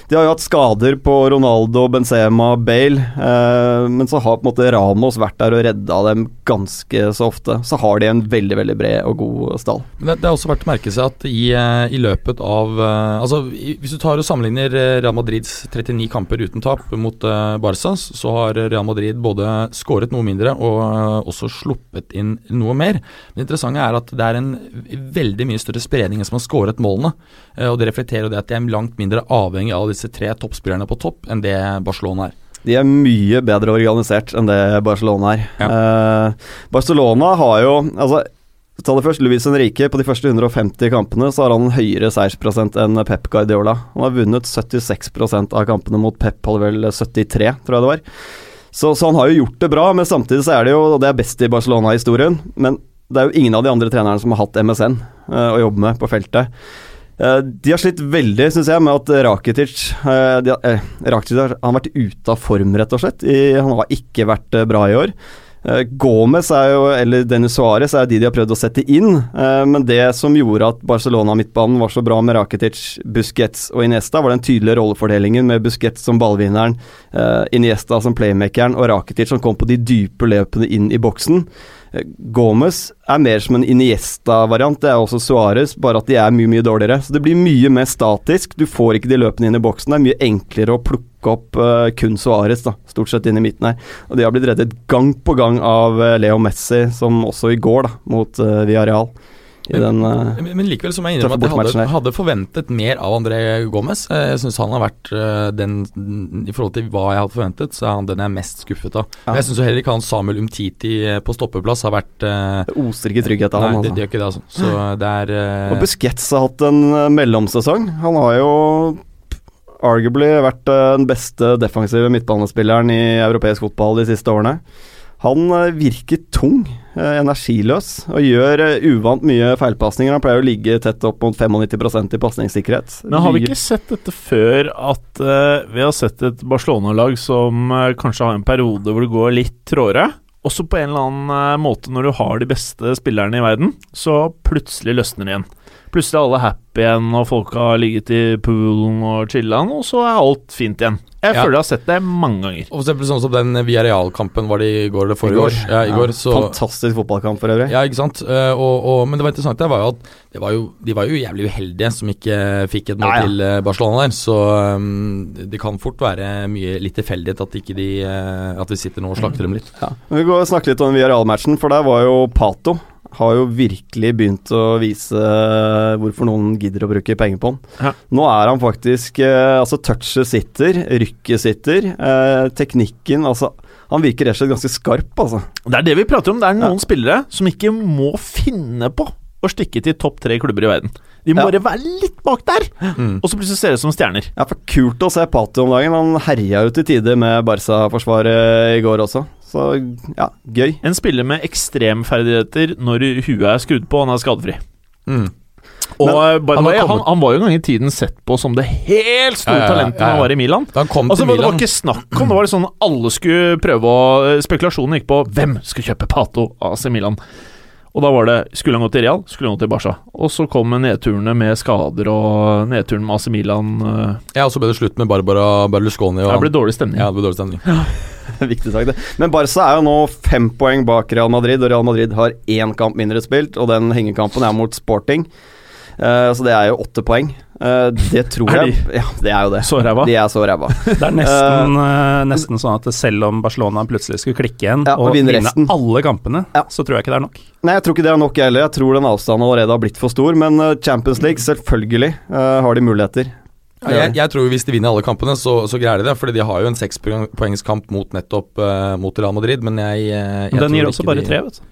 de har jo hatt skader på Ronaldo, Benzema, Bale, eh, men så har på en måte Ramos vært der og redda dem ganske så ofte. Så har de en veldig, veldig bred og god stall. Men det, det er også verdt å merke seg at i, i løpet av Altså, Hvis du tar og sammenligner Real Madrids 39 kamper uten tap mot Barca, så har Real Madrid både skåret noe mindre og også sluppet inn noe mer. Det interessante er at det er en veldig mye større spredning enn som har skåret målene. eh, og Det reflekterer jo det at de er langt mindre avhengig av disse tre toppspillerne på topp enn det Barcelona er. De er mye bedre organisert enn det Barcelona er. Eh, Barcelona har jo altså, Ta det først, Luis Henrique. På de første 150 kampene så har han en høyere seiersprosent enn Pep Guardiola. Han har vunnet 76% av kampene mot Pep, hadde vel 73, tror jeg det var. Så, så han har jo gjort det bra, men samtidig så er det jo det er best i Barcelona-historien, men det er jo ingen av de andre trenerne som har hatt MSN å jobbe med på feltet. Eh, de har slitt veldig, syns jeg, med at Rakitic eh, de, eh, Rakitic har, har vært ute av form, rett og slett. I, han har ikke vært eh, bra i år. Eh, Gomez er jo, eller Dennis Suárez er de de har prøvd å sette inn, eh, men det som gjorde at Barcelona-midtbanen var så bra med Rakitic, Busquets og Iniesta, var den tydelige rollefordelingen med Busquets som ballvinneren, eh, Iniesta som playmakeren og Rakitic som kom på de dype løpene inn i boksen. Gomez er mer som en Iniesta-variant, det er også Suárez, bare at de er mye mye dårligere. Så det blir mye mer statisk, du får ikke de løpene inn i boksen. Det er mye enklere å plukke opp uh, kun Suárez, stort sett inn i midten her. Og de har blitt reddet gang på gang av uh, Leo Messi, som også i går, da, mot uh, Villarreal. Men- den, uh, Men, likevel så må jeg innrømme at jeg hadde, hadde forventet mer av André Gomez. Eh, Jeg syns han har vært eh, den I forhold til hva jeg hadde forventet, så er han den jeg er mest skuffet av. Ja. Jeg syns heller ikke han Samuel Umtiti på stoppeplass har vært uh, det oser ikke trygghet av Nei, han. det, Altså. det gjør ikke det, altså. Så det er uh, Og Busquets har hatt en mellomsesong. Han har jo arguably vært den beste defensive midtbanespilleren i europeisk fotball de siste årene. Han virker tung, energiløs, og gjør eh, uvant mye feilpasninger. Han pleier å ligge tett opp mot 95% i pasningssikkerhet. Men har vi ikke sett dette før, at uh, vi har sett et Barcelona-lag som uh, kanskje har en periode hvor det går litt tråere, Også på en eller annen eh, måte, når du har de beste spillerne i verden, så plutselig løsner det igjen. Plutselig er alle happy igjen, og folk har ligget i poolen og chilla'n, og så er alt fint igjen. Jeg Ja. føler jeg har sett det mange ganger. Og for eksempel sånn som den Villarreal-kampen var det i går eller I forrige går. år. Ja, i går så Fantastisk fotballkamp for øvrig. Ja, ikke sant. Eh, og, og, men det var interessant det var jo at det var jo, de var jo jævlig uheldige som ikke fikk et mål Ja, ja. til eh, Barcelona der. Så um, det kan fort være mye litt tilfeldighet at ikke de At vi sitter nå og slakter dem litt. Ja. Men Vi går og snakker litt om Villarreal-matchen, for der var jo Pato har jo virkelig begynt å vise eh, hvorfor noen gidder å bruke penger på han. Ja. Nå er han faktisk eh, Altså, touchet sitter, rykket sitter, eh, teknikken Altså, han virker rett og slett ganske skarp, altså. Det er det vi prater om. Det er noen spillere som ikke må finne på å stikke til topp tre klubber i verden. De må Ja. bare være litt bak der, Mm. og så plutselig ser det ut som stjerner. Ja, for Kult å se Pato om dagen. Han herja jo til tider med Barca-forsvaret i går også. Så ja, gøy. En spiller med ekstremferdigheter når huet er skrudd på og han er skadefri. Mm. Og Men eh, han way, han, kommet- han var jo en gang i tiden sett på som det helt store Ja, ja, ja, talentet ja, ja. han var i Milan. Da han kom Altså, til det var ikke snakk om Det var sånn alle skulle prøve å eh, Spekulasjonen gikk på hvem skulle kjøpe Pato AC Milan. Og da var det Skulle han gå til Real? Skulle han gå til Barca? Og så kom nedturene med skader og nedturen med AC Milan. eh, Ja, og så ble det slutt med Barbara Berlusconi. Og Det ble dårlig stemning. ja, det ble dårlig stemning. Viktig sak, det. Men Barca er jo nå fem poeng bak Real Madrid, og Real Madrid har én kamp mindre spilt, og den hengekampen er mot Sporting. Uh, så det er jo åtte poeng. Uh, det tror Er jeg Ja, det er jo det. Så ræva. De er så ræva. Det er nesten, uh, nesten sånn at selv om Barcelona plutselig skulle klikke igjen Ja, og og vinne resten. alle kampene, Ja. så tror jeg ikke det er nok. Nei, jeg tror ikke det er nok jeg heller. Jeg tror den avstanden allerede har blitt for stor. Men Champions League, selvfølgelig har de muligheter. Ja, jeg, jeg tror hvis de vinner alle kampene, så, så greier de det. Fordi de har jo en sekspoengskamp mot nettopp uh, mot Real Madrid, men jeg, eh, jeg Men den gir også bare de- tre, vet du.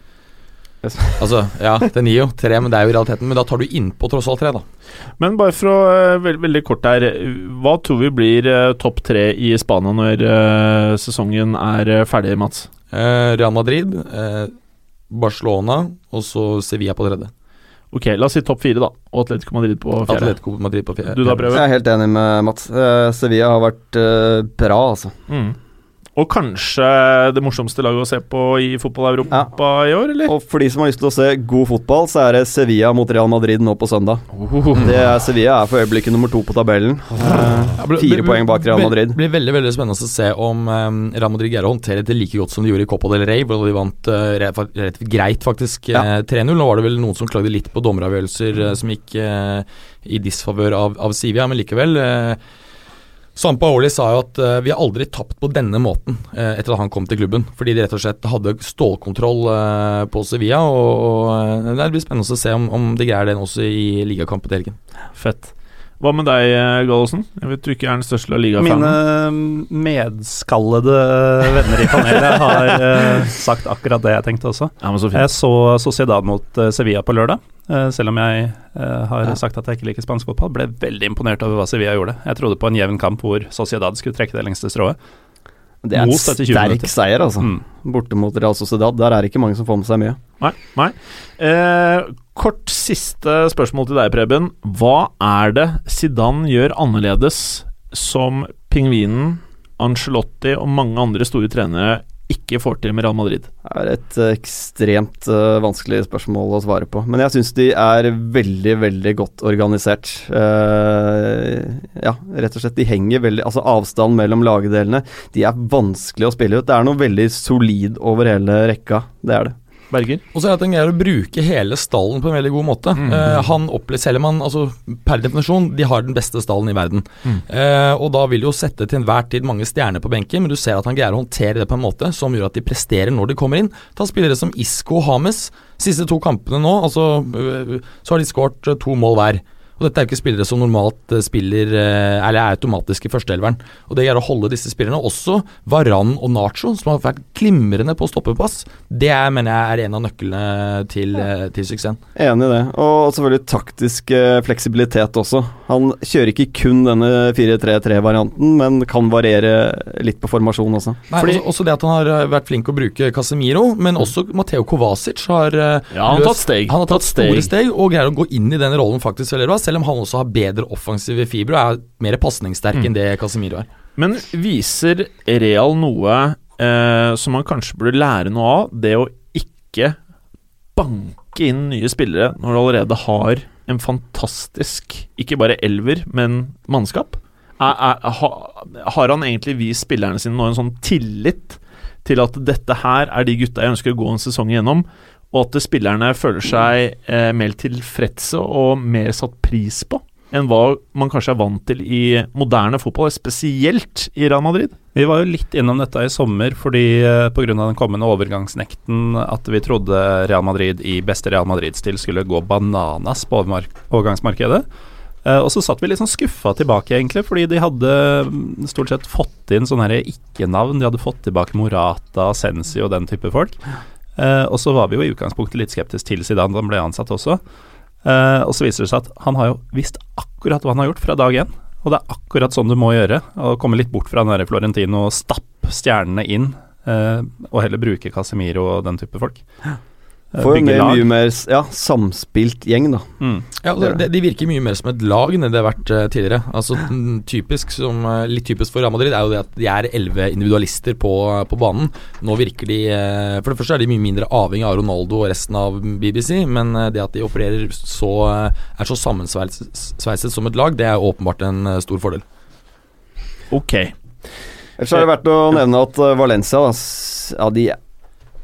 Altså, ja, den gir jo tre, men det er jo i realiteten Men da tar du innpå tross alt tre, da. Men bare for å eh, veld, Veldig kort her. Hva tror vi blir uh, topp tre i Spania når uh, sesongen er ferdig, Mats? Eh, Real Madrid, Barcelona og så Sevilla på tredje. Ok, la oss si topp fire, da. Og Atletico Madrid på fjerde. Atletico Madrid på fjerde. Du da, Prøve? Jeg er helt enig med Mats. Uh, Sevilla har vært uh, bra, altså. Mm. Og kanskje det morsomste laget å se på i fotball-Europa i år, eller? Og for de som har lyst til å se god fotball, så er det Sevilla mot Real Madrid nå på søndag. Oh. Det er Sevilla er for øyeblikket nummer to på tabellen. Ja, ble- Fire ble- poeng bak Real Madrid. Det blir veldig veldig spennende å se om um, Real Madrid greier å håndtere det like godt som de gjorde i Copa del Rey, hvor de vant uh, re- fa- greit, faktisk, Ja. eh, 3-0. Nå var det vel noen som klagde litt på dommeravgjørelser eh, som gikk i disfavør av, av Sivia, men likevel. Uh, Sampaoli sa jo at eh, vi har aldri tapt på denne måten eh, etter at han kom til klubben. Fordi de rett og slett hadde stålkontroll eh, på Sevilla, og, det blir spennende å se om, om de greier den også i ligakampen til helgen. Fett. Hva med deg, eh, Gallosen? Jeg vet du ikke er den største ligafanen. Mine medskallede venner i panelet har uh, sagt akkurat det jeg tenkte også. Ja, men så fint. Jeg så Sociedad mot uh, Sevilla på lørdag. Uh, selv om jeg eh, har Ja. sagt at jeg ikke liker spansk fotball. Ble veldig imponert over hva Sevilla gjorde. Jeg trodde på en jevn kamp hvor Sociedad skulle trekke det lengste strået. Det er en Mot etter 20 sterk minutter. seier, altså. Mm. Borte mot Real Sociedad. Der er det ikke mange som får med seg mye. Nei. nei. Eh, kort siste spørsmål til deg, Preben. Hva er det Zidane gjør annerledes som pingvinen, Angelotti og mange andre store trenere ikke får til med Real Madrid? Det er et eh, ekstremt uh, vanskelig spørsmål å svare på. Men jeg syns de er veldig, veldig godt organisert. Uh, ja, rett og slett. De henger veldig Altså, avstanden mellom lagdelene De er vanskelig å spille ut. Det er noe veldig solid over hele rekka. Det er det. Berger? Og så er det at han greier å bruke hele stallen på en veldig god måte. Mm. Eh, han opplever, han altså, per definisjon de har den beste stallen i verden. Mm. Eh, og da vil jo sette til enhver tid mange stjerner på benken, men du ser at han greier å håndtere det på en måte som gjør at de presterer når de kommer inn. Ta spillere som Isco og Hames. Siste to kampene nå, altså, øh, så har de skåret to mål hver. Og Dette er jo ikke spillere som normalt øh, spiller øh, Eller er automatisk i førsteelveren. Og det greier å holde disse spillerne, også Varan og Nacho, som har vært glimrende på stoppepass, det er, mener jeg er en av nøklene til, øh, til suksessen. Enig i det. Og selvfølgelig taktisk eh, fleksibilitet også. Han kjører ikke kun denne 4-3-3-varianten, men kan variere litt på formasjon også. Nei, Fordi- også, også det at han har vært flink å bruke Casemiro, men også Matteo Kovacic har Ja, han har tatt steg. Han har tatt store steg. steg og greier å gå inn i den rollen faktisk veldig bra, selv om han også har bedre offensive fibre og er mer pasningssterk Mm. enn det Casemiro er. Men viser Real noe eh, som man kanskje burde lære noe av? Det å ikke banke inn nye spillere når du allerede har en fantastisk, ikke bare elver, men mannskap? Er, er, ha, har han egentlig vist spillerne sine nå en sånn tillit til at dette her er de gutta jeg ønsker å gå en sesong igjennom, og at spillerne føler seg eh, mer tilfredse og mer satt pris på enn hva man kanskje er vant til i moderne fotball, spesielt i Real Madrid? Vi var jo litt innom dette i sommer fordi eh, pga. den kommende overgangsnekten at vi trodde Real Madrid i beste Real Madrid-stil skulle gå bananas på overgangsmarkedet. Uh, og så satt vi litt sånn skuffa tilbake, egentlig, fordi de hadde mm, stort sett fått inn sånne her ikke-navn. De hadde fått tilbake Morata, Sensi og den type folk. Eh, og så var vi jo i utgangspunktet litt skeptiske til Zidane da han ble ansatt også. Eh, og så viser det seg at han har jo visst akkurat hva han har gjort fra dag én. Og det er akkurat sånn du må gjøre. Å komme litt bort fra den der Florentino og stappe stjernene inn, eh, og heller bruke Casemiro og den type folk. Eh, Får jo med mye mer ja, samspilt gjeng, da. Mm. Ja, de, de virker mye mer som et lag enn det har vært eh, tidligere. Altså typisk som, eh, Litt typisk for Real Madrid er jo det at de er elleve individualister på, på banen. Nå virker de eh, For det første er de mye mindre avhengig av Ronaldo og resten av BBC, men eh, det at de opererer så eh, er så sammensveiset som et lag, det er åpenbart en eh, stor fordel. Ok. Ellers er det verdt å nevne at eh, Valencia da, ja, de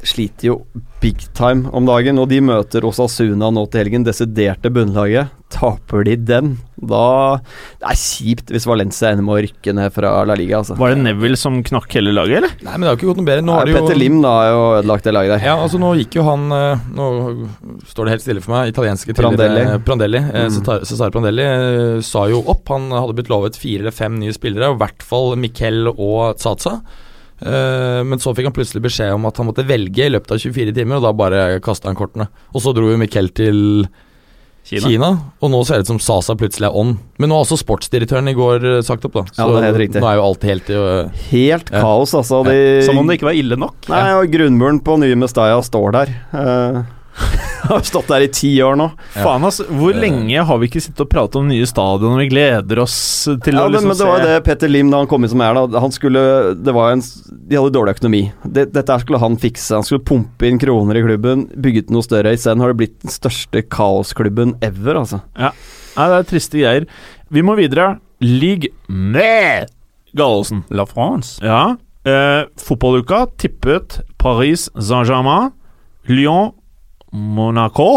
sliter jo big time om dagen. Og de møter Osasuna nå til helgen, desiderte bunnlaget. Taper de den, da Det er kjipt hvis Valencia ender med å rykke ned fra La Liga, altså. Var det Neville som knakk hele laget, eller? Nei, men det har ikke gått noe bedre. Nå Nei, Petter jo Lim da har jo ødelagt det laget der. Ja, altså Nå gikk jo han eh, Nå står det helt stille for meg. Italienske Prandelli. tidligere- Prandelli eh, Mm. Cesare Prandelli eh, sa jo opp. Han hadde blitt lovet fire eller fem nye spillere, i hvert fall Miquel og Zaza. Eh, men så fikk han plutselig beskjed om at han måtte velge i løpet av 24 timer, og da bare kasta han kortene. Og så dro jo Miquel til Kina. Kina. og nå ser det ut som Sasa plutselig er on. Men nå har også sportsdirektøren i går eh, sagt opp, da. Ja, det er nå er jo alt helt uh, Helt Ja. kaos, altså. De, Som om det ikke var ille nok. Nei, og grunnmuren på nye Mestaya står der. Eh, har stått der i ti år nå. Ja. Faen, altså. Hvor Eh. lenge har vi ikke sittet og pratet om nye stadion, og vi gleder oss til Ja, å liksom men det var jo det Petter Lim, da han kom inn som er da Han skulle Det var en De hadde dårlig økonomi. Det, dette her skulle han fikse. Han skulle pumpe inn kroner i klubben, bygget noe større. Isteden har det blitt den største kaosklubben ever, altså. Nei, det er triste greier. Vi må videre. Ligue med Gallosen. La France. Ja. Eh, fotballuka tippet Paris Saint-Germain, Lyon, Monaco.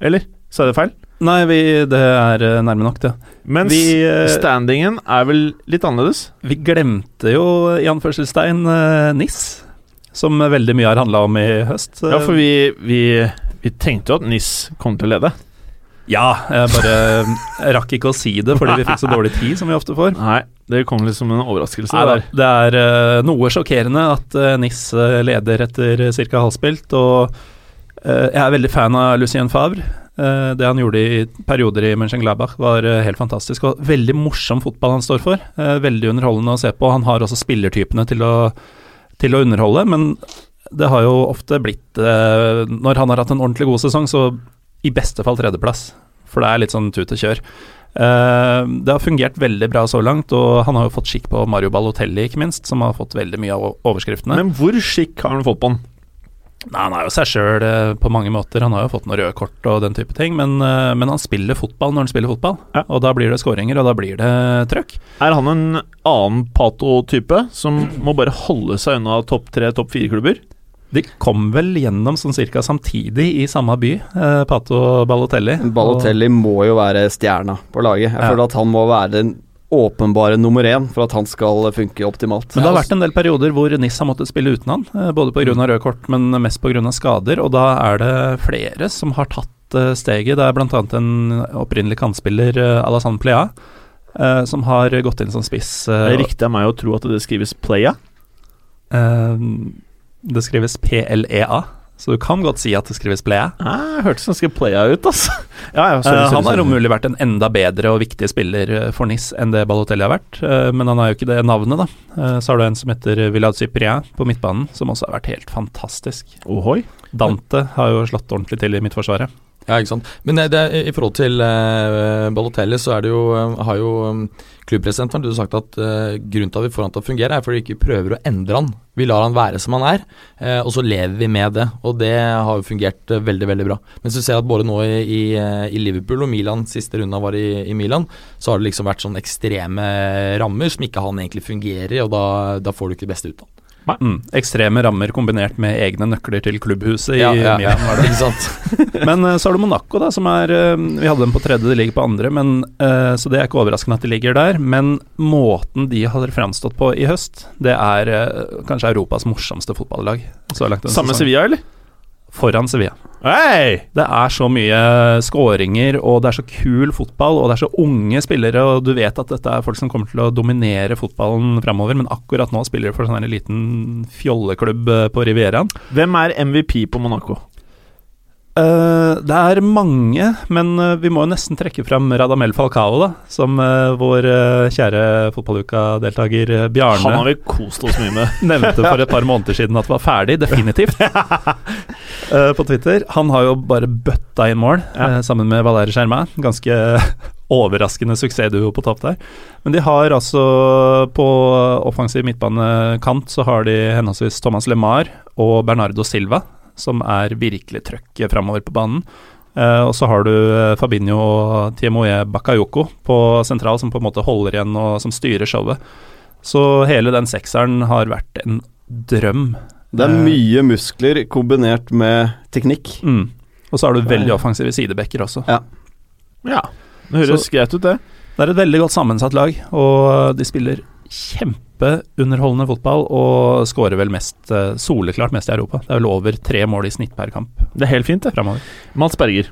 Eller? Sa jeg det feil? Nei, vi, det er eh, nærme nok, det. Mens Vi, eh, standingen er vel litt annerledes. Vi glemte jo, i anførselstegn, eh, NIS, som veldig mye har handla om i høst. Ja, for vi, vi, vi tenkte jo at NIS kom til å lede. Ja, jeg bare rakk ikke å si det fordi vi fikk så dårlig tid, som vi ofte får. Nei, det kom litt som en overraskelse. Nei, det er noe sjokkerende at NIS leder etter ca. halvspilt, og jeg er veldig fan av Lucien Favre. Eh, det han gjorde i perioder i Mönchengladbach var eh, helt fantastisk, og veldig morsom fotball han står for. Eh, veldig underholdende å se på. Han har også spillertypene til å, til å underholde, men det har jo ofte blitt eh, Når han har hatt en ordentlig god sesong, så i beste fall tredjeplass, for det er litt sånn tut og kjør. Eh, det har fungert veldig bra så langt, og han har jo fått skikk på Mario Balotelli, ikke minst, som har fått veldig mye av overskriftene. Men hvor skikk har han fått på den? Nei, han er jo seg sjøl på mange måter. Han har jo fått noen røde kort og den type ting, men, eh, men han spiller fotball når han spiller fotball. Ja. Og da blir det skåringer, og da blir det trøkk. Er han en annen Pato-type som må bare holde seg unna topp tre, topp fire-klubber? De kom vel gjennom sånn cirka samtidig i samme by, eh, Pato Balotelli. Balotelli må jo være stjerna på laget. Jeg Ja. føler at han må være den åpenbare nummer én for at han skal funke optimalt. Men det har vært en del perioder hvor Niss har måttet spille uten han, eh, både pga. røde kort, men mest pga. skader. Og da er det flere som har tatt eh, steget. Det er bl.a. en opprinnelig kantspiller, eh, Alassane Plea, eh, som har gått inn som spiss. Det er riktig av meg å tro at det skrives Playa. eh, det skrives PLEA, så du kan godt si at det skrives Plea. Ah, hørtes ganske Playa ut, altså. Ja, ja, sorry, Eh, sorry, han har om mulig vært en enda bedre og viktig spiller eh, for NIS enn det Balotelli har vært, eh, men han har jo ikke det navnet, da. Eh, Så har du en som heter Villad Cyprien på midtbanen, som også har vært helt fantastisk. Ohoi. Dante har jo slått ordentlig til i midtforsvaret. Ja, ikke sant. Men eh, det, i forhold til uh, Balotelli, så jo, eh, har jo um, klubbpresidenten du har sagt at eh, grunnen til at vi får han til å fungere, er fordi vi ikke prøver å endre han. Vi lar han være som han er, eh, og så lever vi med det. Og det har jo fungert eh, veldig, veldig bra. Mens du ser at både nå i, i, eh, i Liverpool og Milan, siste runda var i, i Milan, så har det liksom vært sånn ekstreme rammer som ikke han egentlig fungerer i, og da, da får du ikke det beste ut av han. Mm. Ekstreme rammer kombinert med egne nøkler til klubbhuset i Ja, ja. Milan. var det. Ikke sant? Men eh, så har du Monaco, da, som er eh, Vi hadde dem på tredje, de ligger på andre, men, eh, så det er ikke overraskende at de ligger der. Men måten de har framstått på i høst, det er kanskje Europas morsomste fotballag. Samme. Sevilla, eller? Foran Sevilla. Hey! Det er så mye skåringer, og det er så kul fotball, og det er så unge spillere, og du vet at dette er folk som kommer til å dominere fotballen framover, men akkurat nå spiller de for en sånn liten fjolleklubb eh, på Rivieraen. Hvem er MVP på Monaco? Eh, det er mange, men uh, vi må jo nesten trekke fram Radamel Falcao, da, som uh, vår kjære fotballuka-deltaker Bjarne Han har vi kost oss mye med. nevnte for et par måneder siden at det var ferdig, definitivt, på Twitter. Han har jo bare bøtta inn mål, Ja. sammen med Valeri Germain. Ganske overraskende suksessduo på topp der. Men de har altså på offensiv midtbanekant så har de henholdsvis Thomas LeMar og Bernardo Silva, som er virkelig trøkket framover på banen. Eh, og så har du eh, Fabinho og Tiemoe Bakayoko på sentral, som på en måte holder igjen og som styrer showet. Så hele den sekseren har vært en drøm. Det er mye muskler kombinert med teknikk. Mm. Og så har du veldig offensive sidebacker også. Ja, det høres greit ut, det. Det er et veldig godt sammensatt lag, og de spiller kjempeunderholdende fotball og skårer vel mest, eh, soleklart mest i Europa. Det er vel over tre mål i snitt per kamp Det er helt fint, det. Fremover. Mats Berger.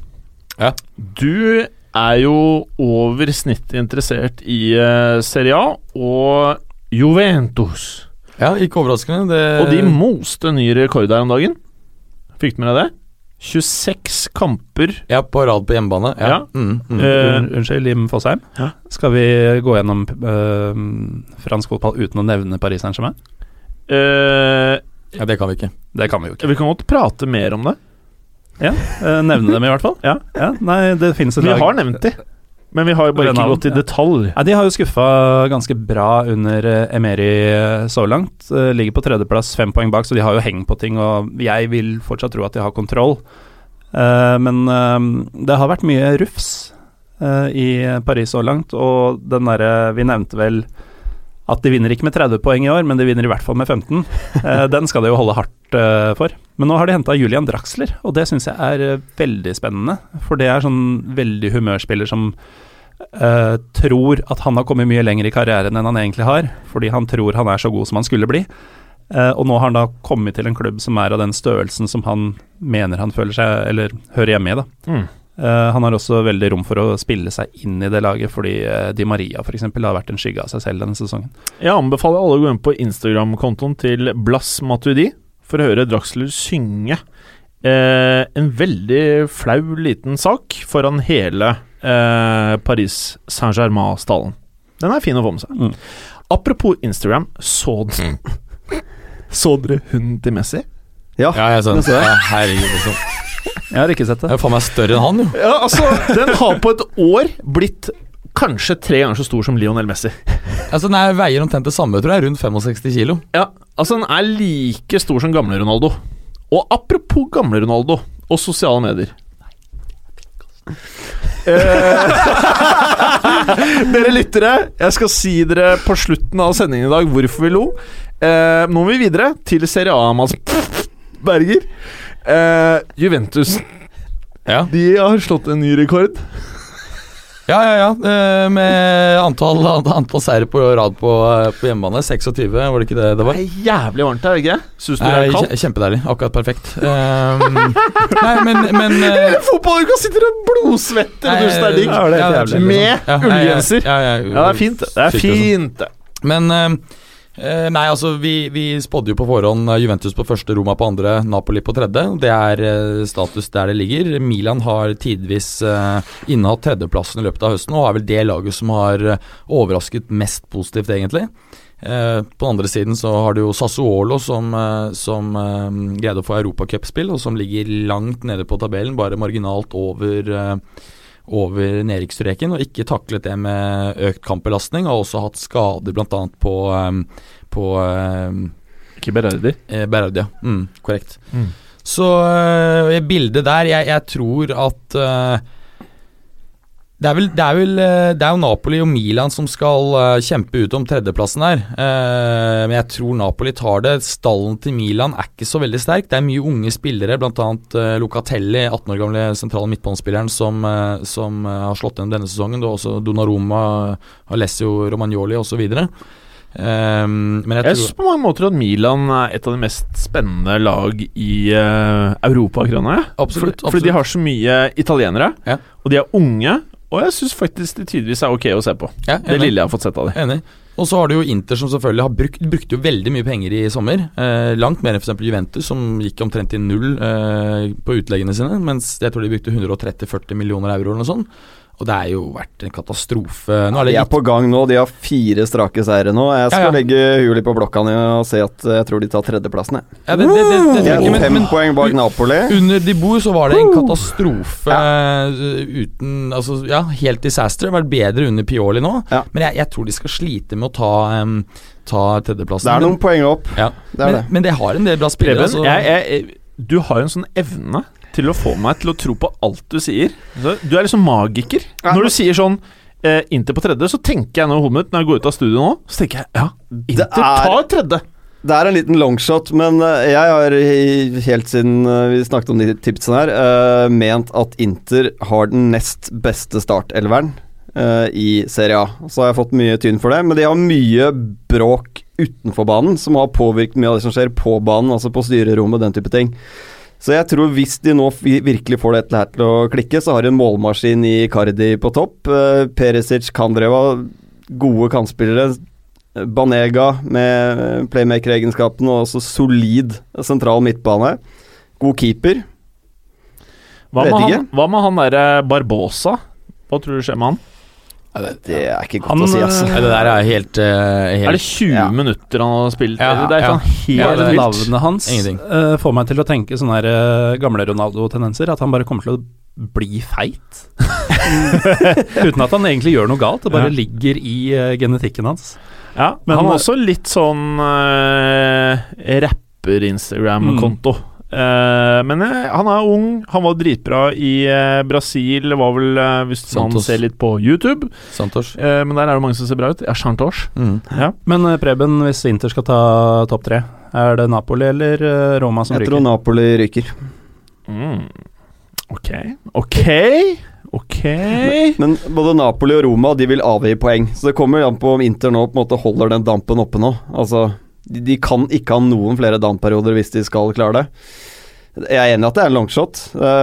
Ja. Du er jo over snittet interessert i uh, Serie A og Juventus. Ja, ikke overraskende. Det, Og de moste ny rekord her om dagen. Fikk du med deg det? 26 kamper Ja, på rad på hjemmebane. Ja. Ja. Mm, mm. Uh, Unnskyld, Lim Fosheim. Ja. Skal vi gå gjennom uh, fransk fotball uten å nevne Paris Saint-Germain? Uh, ja, det kan vi ikke. Det kan vi jo ikke. Vi kan godt prate mer om det. Eh, nevne dem i hvert fall. Ja. Nei, det finnes et Vi har nevnt de, men vi har jo bare ikke gått i ja. detalj. Nei, De har jo skuffa ganske bra under eh, Emery eh, så langt. Eh, Ligger på tredjeplass, fem poeng bak, så de har jo heng på ting. Og jeg vil fortsatt tro at de har kontroll. Men det har vært mye rufs i Paris så langt, og den derre Vi nevnte vel at de vinner ikke med 30 poeng i år, men de vinner i hvert fall med 15. Eh, den skal de jo holde hardt eh, for. Men nå har de henta Julian Draxler, og det syns jeg er eh, veldig spennende. For det er sånn veldig humørspiller som eh, tror at han har kommet mye lenger i karrieren enn han egentlig har, fordi han tror han er så god som han skulle bli. Eh, og nå har han da kommet til en klubb som er av den størrelsen som han mener han føler seg, eller hører hjemme i, da. Mm. Eh, han har også veldig rom for å spille seg inn i det laget, fordi uh, Di Maria f.eks. har vært en skygge av seg selv denne sesongen. Jeg anbefaler alle å gå inn på Instagram-kontoen til Blas Matuidi for å høre Draxler synge eh, en veldig flau liten sak foran hele eh, Paris Saint-Germain-stallen. Den er fin å få med seg. Mm. Apropos Instagram, så, d- så dere hunden til Messi? Ja, Ja, jeg så den. Ja, herregud, liksom. Jeg har ikke sett Det Den er faen meg større enn han, jo. Ja, altså, den har på et år blitt kanskje tre ganger så stor som Lionel Messi. Altså, Den er, veier omtrent det samme, tror jeg. Rundt 65 kilo. Ja, altså den er like stor som gamle Ronaldo. Og apropos gamle Ronaldo og sosiale medier. Eh, dere lyttere, jeg skal si dere på slutten av sendingen i dag hvorfor vi lo. Eh, nå må vi videre til Serie A. Berger. Eh, Juventus Ja, De har slått en ny rekord. ja, ja. ja. eh, Med antall, antall seire på rad på, på hjemmebane. 26, var det ikke det det var? Det er jævlig varmt her, ikke Syns du det er kaldt? kje- kjempedeilig. Akkurat perfekt. Um, nei, men, men uh, Fotballuka sitter og blodsvetter, og du syns det er digg. Ja, det. Med Ja, ullgenser. Ja, ja, Ja, det er fint. Det er sånn. fint. Men eh, eh, Nei, altså, vi, vi spådde jo på forhånd eh, Juventus på første, Roma på andre, Napoli på tredje. Det er eh, status der det ligger. Milan har tidvis eh, innehatt tredjeplassen i løpet av høsten, og er vel det laget som har eh, overrasket mest positivt, egentlig. Eh, på den andre siden så har du jo Sassuolo som, eh, som greide å få europacupspill, og som ligger langt nede på tabellen, bare marginalt over eh, over nedrykksstreken og ikke taklet det med økt kampbelastning. Har også hatt skader bl.a. på, um, på um, Ikke Berardi. eh, Berardi. Ja. Mm, korrekt. Mm. Så uh, bildet der Jeg, jeg tror at uh, det er, vel, det, er vel, eh, det er jo Napoli og Milan som skal eh, kjempe ut om tredjeplassen her. Eh, men jeg tror Napoli tar det. Stallen til Milan er ikke så veldig sterk. Det er mye unge spillere, bl.a. Locatelli, 18 år gamle sentrale midtbanespilleren, som, som har slått gjennom denne sesongen. Det er også Donnaroma, Alessio Romagnoli osv. Um, men jeg Jeg tror syns på mange måter at Milan er et av de mest spennende lag i uh, Europa akkurat nå. jeg. Absolutt, fordi de har så mye italienere, Ja. og de er unge. Og jeg syns faktisk det tydeligvis er ok å se på. ja, Det lille jeg har fått sett av det. Enig. Og så har du jo Inter som selvfølgelig har brukt brukte jo veldig mye penger i sommer. Eh, langt mer enn f.eks. Juventus, som gikk omtrent i null eh, på utleggene sine. Mens jeg tror de brukte 130-40 millioner euro eller noe sånt. Og det er jo vært en katastrofe. Nå er det De er på gang nå. De har fire strake seire nå. Jeg skal Ja, ja. legge huet på blokka ned og se at jeg tror de tar tredjeplassen. jeg. ja, det, det, det, det, ikke, men, fem men poeng bak Napoli. under De bor så var det en katastrofe ja. uten Altså, ja, helt disaster. Det har vært bedre under Pioli nå. Ja. Men jeg, jeg tror de skal slite med å ta, um, ta tredjeplassen. Det er Men- noen poeng opp. ja. Det er men, det. men det har en del bra spillere. Preben, altså. jeg, jeg, du har jo en sånn evne til å få meg til å tro på alt du sier. Du er liksom magiker. Når du sier sånn eh, Inter på tredje, så tenker jeg nå hodet mitt når jeg går ut av studio nå, så tenker jeg ja, Inter er- tar tredje. Det er en liten longshot, men eh, jeg har helt siden eh, vi snakket om de tipsene her, eh, ment at Inter har den nest beste startelveren i Serie A. Så har jeg fått mye tynn for det, men de har mye bråk utenfor banen som har påvirket mye av det som skjer på banen, altså på styrerommet, den type ting. Så jeg tror hvis de nå virkelig får dette her til å klikke, så har de en målmaskin i Cardi på topp. Eh, Perisic, Kandreva, gode kantspillere. Banega med playmaker-egenskapene og også solid sentral midtbane. God keeper. Hva med, han, hva med han derre Barbosa? Hva tror du skjer med han? Det er ikke godt Han, å si, altså. Det der er helt, uh, helt Er det 20 ja. minutter han har spilt? Ja, det er ja. sånn helt Ja. Navnet hans eh, får meg til å tenke sånne her, eh, gamle Ronaldo-tendenser. At han bare kommer til å bli feit. Uten at han egentlig gjør noe galt. Det bare Ja. ligger i genetikken hans. Ja, men han har også litt sånn uh, rapper-Instagram-konto. Eh, men eh, han er ung, han var dritbra i eh, Brasil. Var vel, eh, hvis man ser litt på YouTube. Santos. Eh, men der er det mange som ser bra ut. Ja, Santos. Mm. Ja. Men eh, Preben, hvis Inter skal ta topp tre, er det Napoli eller eh, Roma som Jeg tror ryker? Napoli ryker. Mm. Ok, ok, ok. Men både Napoli og Roma de vil avgi poeng, så det kommer an på om Inter nå på en måte holder den dampen oppe nå. Altså, de, kan ikke ha noen flere dampperioder hvis de skal klare det. Jeg er enig i at det er en longshot.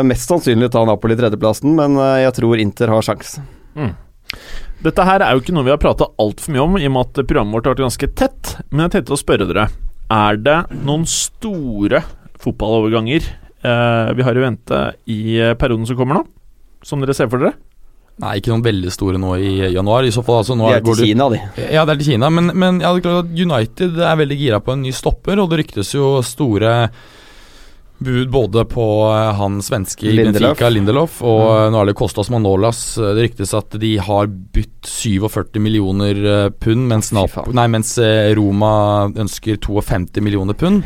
Mest sannsynlig tar Napoli tredjeplassen, men eh, jeg tror Inter har sjans. Dette her er jo ikke noe vi har prata altfor mye om, i og med at programmet vårt har vært ganske tett. Men jeg tenkte å spørre dere Er det noen store fotballoverganger eh, vi har i vente i eh, perioden som kommer nå? Som dere ser for dere? Nei, ikke noen veldig store nå i januar. I så fall, altså nå De er til Kina, de. Ja, det er til Kina, men, men ja, United er veldig gira på en ny stopper, og det ryktes jo store bud både på eh, han svenske Lindelöf. Benfica, Lindelof, og mm. nå er det Kostas Manolas. Eh, Det ryktes at de har bytt 47 millioner eh, pund, mens, Nap nei, mens eh, Roma ønsker 52 millioner pund.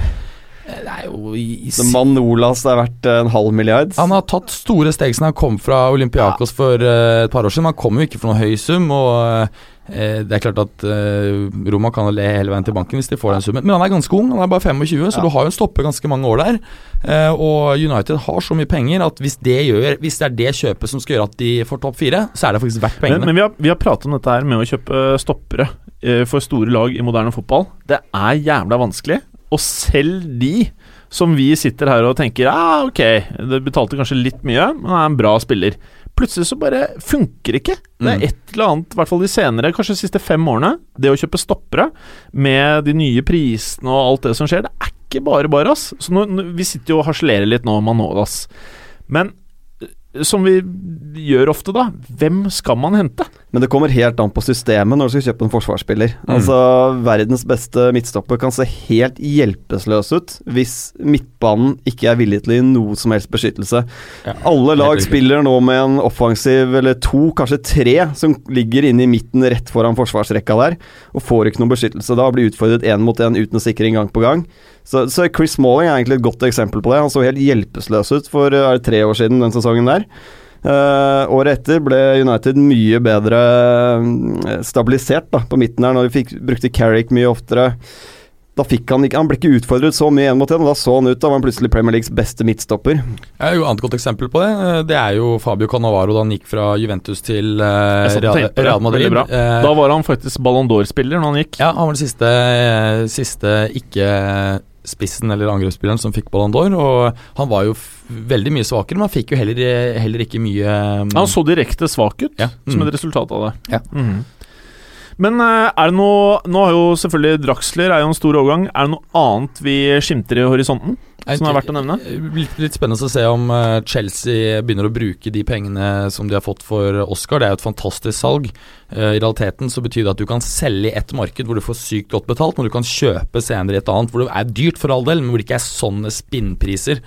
Det er jo is. Manolas er verdt eh, en halv milliard. han har tatt store steg siden han kom fra Olympiakos for eh, et par år siden. Han kom jo ikke for noen høy sum, og eh, Det er klart at Roma kan le hele veien til banken hvis de får den summen. Men han er ganske ung, han er bare 25, så du har jo en stopper ganske mange år der. Eh, og United har så mye penger at hvis det, gjør, hvis det er det kjøpet som skal gjøre at de får topp fire, så er det faktisk verdt pengene. men vi har, vi har pratet om dette her med å kjøpe stoppere for store lag i moderne fotball. Det er jævla vanskelig. Og selv de som vi sitter her og tenker Ja, ok, det betalte kanskje litt mye, men er en bra spiller. Plutselig så bare funker det ikke. Det er Mm. et eller annet, i hvert fall de senere, kanskje de siste fem årene, det å kjøpe stoppere med de nye prisene og alt det som skjer, det er ikke bare bare, ass. Så nå, vi sitter jo og harselerer litt nå om Manolas. Men som vi gjør ofte, da. Hvem skal man hente? Men det kommer helt an på systemet når du skal kjøpe en forsvarsspiller. Altså, Verdens beste midtstopper kan se helt hjelpeløs ut hvis midtbanen ikke er villig til å gi noe som helst beskyttelse. Ja, Alle lag spiller nå med en offensiv eller to, kanskje tre, som ligger inne i midten rett foran forsvarsrekka der, og får ikke noen beskyttelse da, og blir utfordret én mot én uten sikring gang på gang. Så, så Chris Smalling er egentlig et godt eksempel på det. Han så helt hjelpeløs ut for er det tre år siden, den sesongen der. Uh, året etter ble United mye bedre eh, stabilisert da, på midten her, når de fikk, brukte Carrick mye oftere. Da fikk han ikke Han ble ikke utfordret så mye én mot én, og da så han ut. Da var han plutselig Premier Leagues beste midtstopper. Ja, jo, Et annet godt eksempel på det eh, Det er jo Fabio Cannavaro da han gikk fra Juventus til eh, Jeg og Real, det. Real Madrid. Eh, Da var han faktisk Ballon d'Or-spiller når han gikk. Ja, han var den siste, siste siste ikke-spissen eller angrepsspilleren som fikk Ballon d'Or. Og han var jo veldig mye svakere, men han fikk jo heller, heller ikke mye um, Han så direkte svak ut, Ja. som Mm. et resultat av det. Ja. Mhm. Men eh, er det noe Nå har jo selvfølgelig Draxler er jo en stor overgang. Er det noe annet vi skimter i horisonten som er verdt å nevne? Litt, litt spennende å se om eh, Chelsea begynner å bruke de pengene som de har fått for Oscar. Det er jo et fantastisk salg. Eh, I realiteten så betyr det at du kan selge i ett marked hvor du får sykt godt betalt, men du kan kjøpe senere i et annet hvor det er dyrt for all del, men hvor det ikke er sånne spinnpriser.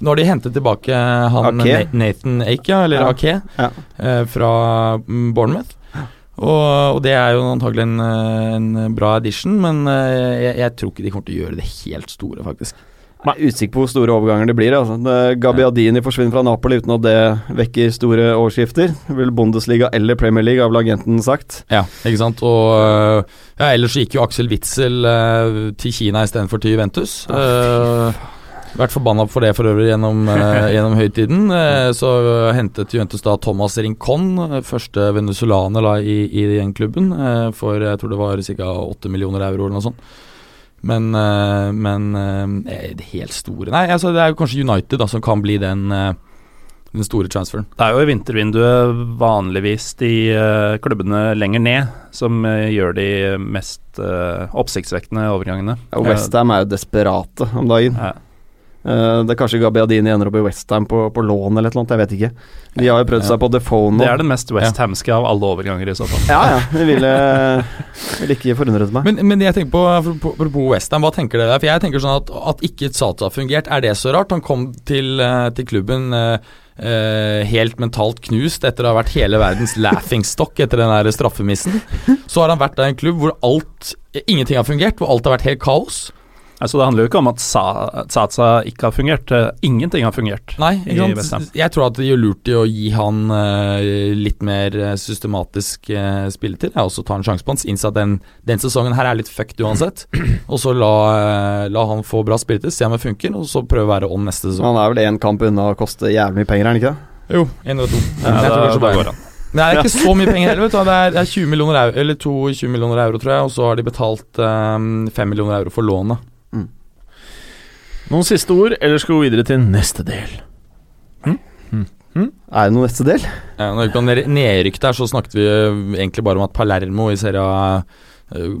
Nå har de hentet tilbake han Ake. Nathan Ake, eller Ja. Ake, Ja. eh, fra Bournemouth. Og, og det er jo antagelig en, eh, en bra addition, men eh, jeg, jeg tror ikke de kommer til å gjøre det helt store, faktisk. Er usikker på hvor store overganger det blir. Altså. Gabbiadini forsvinner fra Napoli uten at det vekker store overskrifter. Vil Bundesliga eller Premier League, har vel agenten sagt. Ja, ikke sant. Og øh, ja, ellers gikk jo Aksel Witzel øh, til Kina istedenfor til Juventus. Uh, vært forbanna for det for øvrig gjennom, øh, gjennom høytiden. Eh, så hentet Juventus da Thomas Rincon, første venezuelaner da i, i den klubben, øh, for jeg tror det var ca. 8 millioner euro eller noe sånt. Men, øh, men øh, det helt store Nei, altså det er jo kanskje United da som kan bli den, den store transferen. Det er jo i vintervinduet vanligvis de eh, klubbene lenger ned som eh, gjør de mest eh, oppsiktsvekkende overgangene. Ja, Westham er jo desperate om dagen. Ja. Eh, det er kanskje Gabbiadini ender opp i Westham på, på lån eller noe, jeg vet ikke. De har jo prøvd seg på Defoe nå. Det er den mest westhamske av alle overganger i så fall. Ja, ja. Det ville, ville ikke forundret meg. Men, men jeg tenker på apropos- Westham, hva tenker dere der? For jeg tenker sånn at, at ikke Sata har fungert, er det så rart? Han kom til, eh, til klubben eh, helt mentalt knust etter å ha vært hele verdens laughingstock etter den der straffemissen. Så har han vært der i en klubb hvor alt ingenting har fungert, hvor alt har vært helt kaos. Altså, det handler jo ikke om at Sa Satsa ikke har fungert. eh, Ingenting har fungert. Nei, ikke sant? Jeg tror at de gjør lurt i å gi han uh, litt mer eh, systematisk uh, spilletid. Jeg også tar en sjanse på han. Innse at den, den sesongen her er litt fucked uansett. Og så la, uh, la han få bra spilletid, se om det funker, og så prøve å være on neste sesong. Han er vel én kamp unna å koste jævlig mye penger, er han ikke det? Jo, en eller to. Ja, jeg tror går. Men det er ikke så mye penger heller. Det er, det er 20 millioner euro, eller 22 millioner euro, tror jeg, og så har de betalt um, 5 millioner euro for lånet. Noen siste ord, eller skal vi gå videre til neste del? Er det noe neste del? Ja, når vi kan nedrykke nedrykk der, så snakket vi eh, egentlig bare om at Palermo i Serie A eh,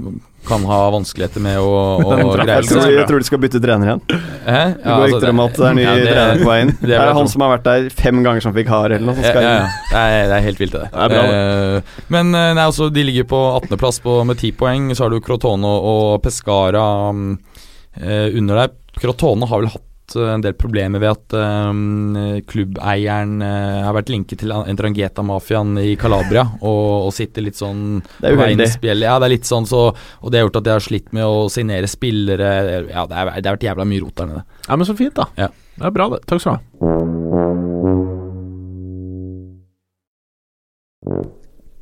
kan ha vanskeligheter med å, å greie seg. jeg tror de skal bytte trener igjen. Hæ? Det går rykter om at det er ny ja, det- trener på veien. det Det er han som har vært der fem ganger som fikk hard, eller noe. Ja, ja, ja. Det, er, det er helt vilt, det. Det er bra, uh, men eh, nei, altså, de ligger på 18.-plass med 10 poeng. Så har du Crotone og Pescara um, eh, under deg. Crotone har vel hatt eh, en del problemer ved at um, klubbeieren uh, har vært linket til Entrangheta-mafiaen i Calabria og, og sitter litt sånn Det er uheldig. Ja, det er litt sånn så Og det har gjort at de har slitt med å signere spillere. Ja, det, er, det har vært jævla mye rot der nede. Ja, men så fint, da. Ja. Det er bra, det. Takk skal du ha.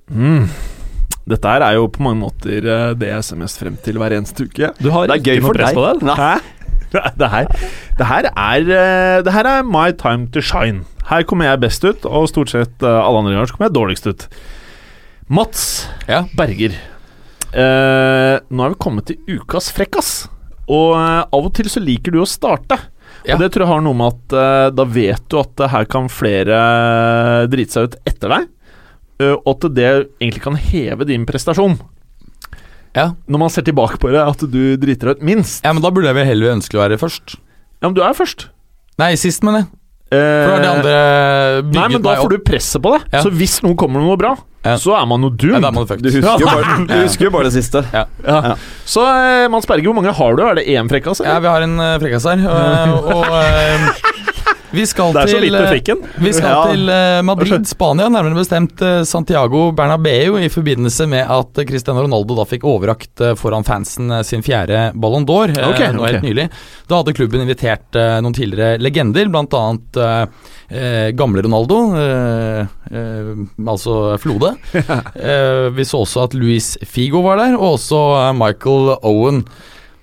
Mm. Dette her er jo på mange måter eh, det jeg ser mest frem til hver eneste uke. Du har Det er gøy for deg. Hæ? Det her, det, her er, eh, det her er my time to shine. Her kommer jeg best ut, og stort sett eh, alle andre ganger så kommer jeg dårligst ut. Mats Ja. Berger. Eh, nå er vi kommet til ukas frekkas. Og av og til så liker du å starte. Ja. Og det tror jeg har noe med at da vet du at her kan flere drite seg ut etter deg. Eh, og at det egentlig kan heve din prestasjon. Ja. Når man ser tilbake på det, at du driter deg ut minst. ja, men da burde jeg vel heller ønske å være først. Ja, men du er først. Nei, sist, mener jeg. Eh, For da har de andre bygget Nei, men da meg får du presset på det. Ja. Så hvis noen kommer med noe bra, Ja. så er man jo dum. Ja, er man. Du husker jo bare, du husker jo bare det siste. Ja. Ja. Så eh, Mans Berge, hvor mange har du? Er det én frekkas? Ja, vi har en frekkas her. Og, og vi skal Det er så til vidt du eh, fikk den. Vi skal Ja. til eh, Madrid, Spania, nærmere bestemt eh, Santiago Bernabeu, i forbindelse med at Cristiano Ronaldo da fikk overrakt foran fansen sin fjerde Ballon d'Or okay, nå helt nylig. Da hadde klubben invitert noen tidligere legender, bl.a. Eh, gamle Ronaldo, eh, eh, altså Flode. Eh, vi så også at Luis Figo var der, og også Michael Owen.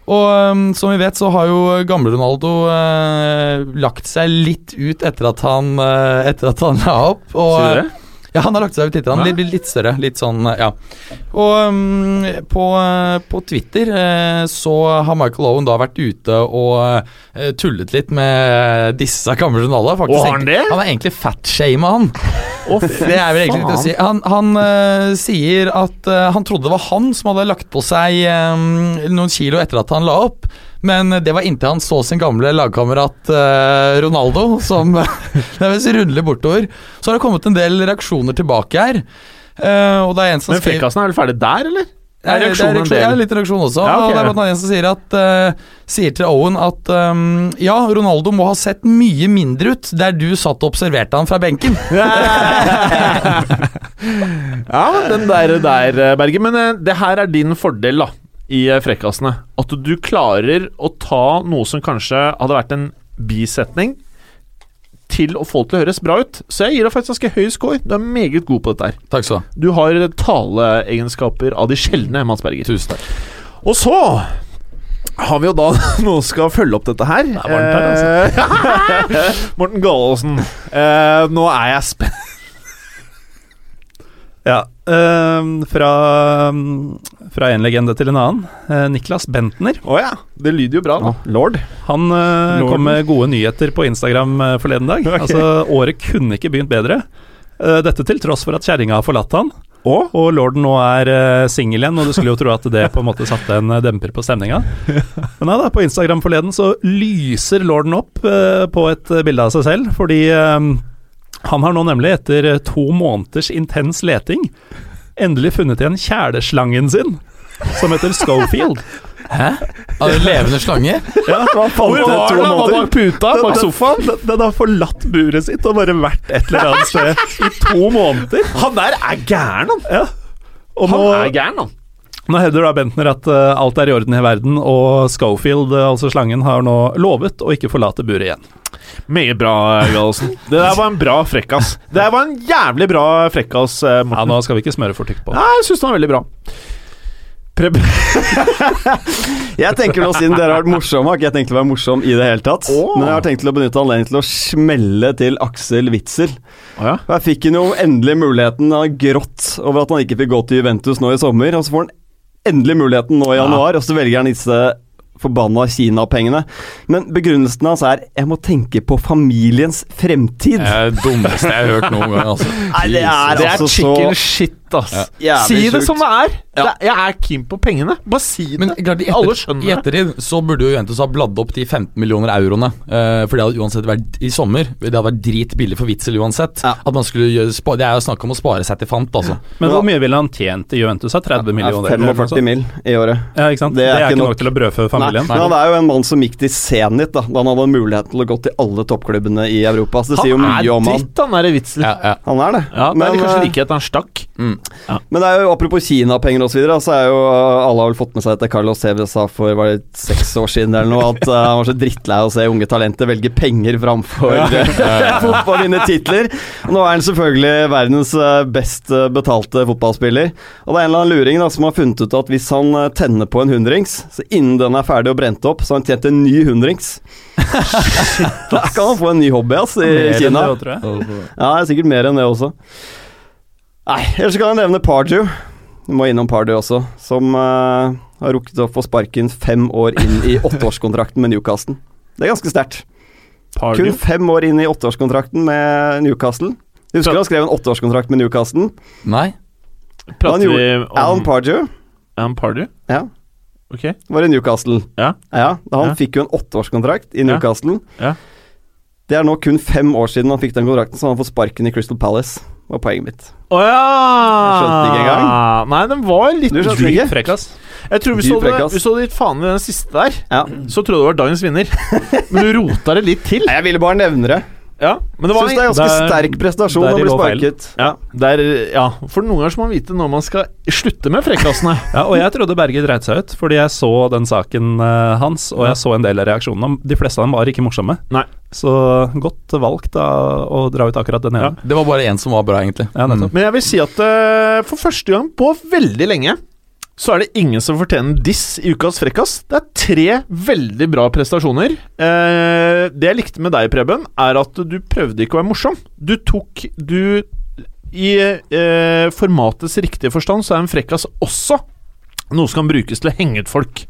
Og um, som vi vet, så har jo gamle Ronaldo eh, lagt seg litt ut etter at han, eh, etter at han la opp. Og, Sier du det? Ja, han har lagt seg ut litt, han Ja. litt, større. Litt sånn, eh, ja. Og um, på, eh, på Twitter eh, så har Michael Owen da vært ute og eh, tullet litt med disse gamle journalene. Faktisk, Og han det? Han er egentlig fatshama han. det er vel egentlig litt å si. Han, han uh, sier at uh, han trodde det var han som hadde lagt på seg um, noen kilo etter at han la opp. Men det var inntil han så sin gamle lagkamerat eh, Ronaldo, som visst rundelig bortover. Så har det kommet en del reaksjoner tilbake her. Eh, og det er en som Men frekkasen er vel ferdig der, eller? Er det er reaksjon, ja, litt reaksjon også. Ja, okay. og det er blant en som sier, at, uh, sier til Owen at um, ja, Ronaldo må ha sett mye mindre ut der du satt og observerte han fra benken. Ja, den der, der Berge. Men uh, det her er din fordel, da, i eh, frekkasene. At du klarer å ta noe som kanskje hadde vært en bisetning, til å få det til å høres bra ut. Så jeg gir deg faktisk ganske høy score. Du er meget god på dette her. Takk skal du. Du har taleegenskaper av de sjeldne, Mads Berger. Tusen takk. Og så har vi jo da noen som skal følge opp dette her. Det er varmt her, altså. Morten Galaasen. Eh, nå er jeg spent. Ja. Uh, fra, fra en legende til en annen. Uh, Niklas Bentner. Å ja. Det lyder jo bra, da. Lord. Han uh, lord. kom med gode nyheter på Instagram eh, forleden dag. Okay. Altså, Året kunne ikke begynt bedre. Eh, dette til tross for at kjerringa har forlatt han, Og? og lorden nå er uh, singel igjen. Og du skulle jo tro at det på en måte satte en demper på stemninga. Men nei da, på Instagram forleden så lyser lorden opp på et bilde av seg selv, fordi eh, han har nå nemlig, etter eh, to måneders intens leting, endelig funnet igjen kjæleslangen sin, som heter Schofield. Hæ? Av en levende slange? Ja, Hvor var den? Han bak puta? Bak sofaen? Den, den har forlatt buret sitt og bare vært et eller annet sted i to måneder. Han der er gæren, han. Ja. Og Han nå, er gæren, han. Nå hevder da Bentner at uh, alt er i orden i verden, og Schofield, uh, altså slangen, har nå lovet å ikke forlate buret igjen. Meget bra, Gallosen. Det der var en bra frekkas. Det der var en jævlig bra frekkas, Morten. Ja, Nå skal vi ikke smøre for tykt på. Nei, jeg syns den var veldig bra. Preb Jeg tenker nå, Siden dere har vært morsomme, har ikke jeg tenkt å være morsom i det hele tatt. Oh. Men jeg har tenkt til å benytte anledningen til å smelle til Aksel Witzel. Oh, ja. Jeg fikk han jo endelig muligheten. Han grått over at han ikke fikk gå til Juventus nå i sommer. Og så får han endelig muligheten nå i januar, og så velger han disse forbanna Kina-pengene. Men begrunnelsen hans er 'jeg må tenke på familiens fremtid'. Det er det dummeste jeg har hørt noen gang. Altså. Nei, det er Det er altså chicken så shit, ass. Ja. Si det sjukt. som det er. Ja. Det, jeg er keen på pengene. Bare si det. Men klart, i, Alle etter, skjønner i ettertid så burde jo Juventus ha bladd opp de 15 millioner euroene. Uh, for det hadde uansett vært i sommer. Det hadde vært dritbillig for Witzel uansett. Ja. At man skulle gjøre, spa, Det er jo snakk om å spare seg til fant, altså. Men Ja. hvor mye ville han tjent i Juventus? av 30 millioner? Ja, 45 mill. i året. Ja, ikke sant? Det er ikke ikke nok nok. til å brødfø familien. Nei, Nei. han er jo en mann som gikk til Zenit da Da han hadde muligheten til å gå til alle toppklubbene i Europa. Så det sier jo han mye er om han. dritt, han derre Witzel. Ja, Ja, ja. Han er det. det er Men, kanskje likhet han etter stakk. Men det er jo apropos Kina-penger osv., så, videre, så er jo uh, alle har vel fått med seg at Carlos Cevez sa for var det seks år siden eller noe, at uh, han var så drittlei av å se unge talenter velge penger framfor fotball vinne titler. Og nå er han selvfølgelig verdens uh, best betalte fotballspiller. Og det er en eller annen luring da, som har funnet ut at hvis han tenner på en hundrings, så innen den er ferdig og brent opp, så har han tjent en ny hundrings. da kan han få en ny hobby ass, i Mer Kina. det. Ja, det er sikkert mer enn det også. Nei, ellers kan jeg nevne Pardew. Du må innom Pardew også, som uh, har rukket å få sparken fem år inn i åtteårskontrakten med Newcastle. Det er ganske sterkt. Kun fem år inn i åtteårskontrakten med Newcastle. Husker du han skrev en åtteårskontrakt med Newcastle? Nei. Prater vi om Alan Pardew Alan Pardew? ja, Ok. var i Newcastle. Ja. Ja, Han Ja. fikk jo en åtteårskontrakt i Newcastle. Ja. Det er nå kun fem år siden han fikk den kontrakten, så han har fått sparken i Crystal Palace. Var poenget mitt. Å ja! Skjønte ikke engang. Nei, den var litt Du dyp. Frekk, ass. Jeg tror hvis så, du hvis du gitt faen i den siste der, Ja. så trodde jeg det var dagens vinner. Men du rota det litt til. Nei, Jeg ville bare nevne det. Ja, men det var Syns det er ganske der- sterk prestasjon der å de bli sparket. ja, det er, ja, for noen ganger så må man vite når man skal slutte med frekkasene. Ja, og jeg trodde Berge dreit seg ut, fordi jeg så den saken uh, hans, og jeg så en del av reaksjonene. De fleste av dem var ikke morsomme. Nei. Så godt valgt da å dra ut akkurat den ene. Det var bare én som var bra, egentlig. Ja, mm. Men jeg vil si at uh, for første gang på veldig lenge så er det ingen som fortjener diss i ukas frekkas. Det er tre veldig bra prestasjoner. Eh, det jeg likte med deg, Preben, er at du prøvde ikke å være morsom. Du tok Du I eh, formatets riktige forstand så er en frekkas også noe som kan brukes til å henge ut folk.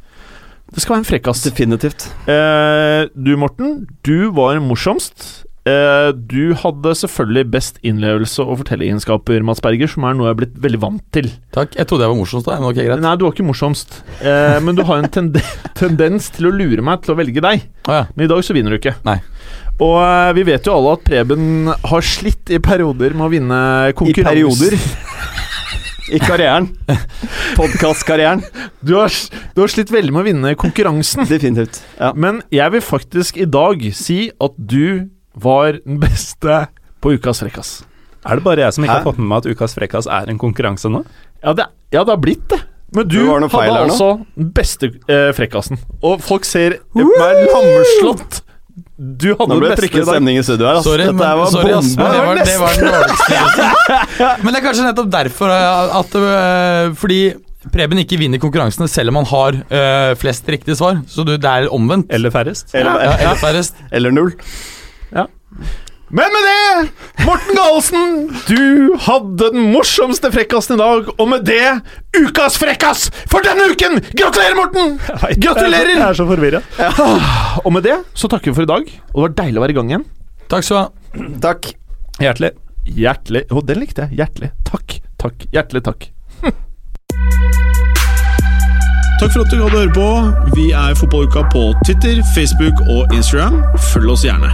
Det skal være en frekkas. Definitivt. Eh, du, Morten, du var morsomst. Eh, du hadde selvfølgelig best innlevelse og fortelleregenskaper, Mats Berger, som er noe jeg er blitt veldig vant til. Takk. Jeg trodde jeg var morsomst, da, men ok, greit. Nei, du var ikke morsomst, eh, men du har en tende tendens til å lure meg til å velge deg. Å ja. Men i dag så vinner du ikke. Nei. Og eh, vi vet jo alle at Preben har slitt i perioder med å vinne I perioder. I karrieren. Podkastkarrieren. Du har, du har slitt veldig med å vinne konkurransen. Definitivt. Ja. Men jeg vil faktisk i dag si at du var den beste på ukas frekkas. Er det bare jeg som ikke Hæ? har fått med meg at Ukas frekkas er en konkurranse nå? Ja, det, ja, det har blitt det. Men du hadde altså den beste eh, frekkasen. Og folk ser meg lammeslått. Du hadde Nå ble den det beste stemning i studio her. ass. Sorry, Dette men, var sorry ass, men det, var, det var den dårligste. men det er kanskje nettopp derfor eh, at øh, Fordi Preben ikke vinner konkurransene selv om han har øh, flest riktige svar. Så du, det er omvendt. Eller færrest? Eller, Ja, eller færrest. eller null. Men med det, Morten Galesen, du hadde den morsomste frekkasen i dag, og med det ukas frekkas for denne uken! Gratulerer, Morten! Gratulerer! Jeg er så forvirra. Og med det så takker vi for i dag, og det var deilig å være i gang igjen. Takk skal du ha. Takk. Hjertelig. Hjertelig Å, den likte jeg. Hjertelig. Takk. Takk. Hjertelig takk. Takk for at du hadde høre på. Vi er Fotballuka på Twitter, Facebook og Instagram. Følg oss gjerne.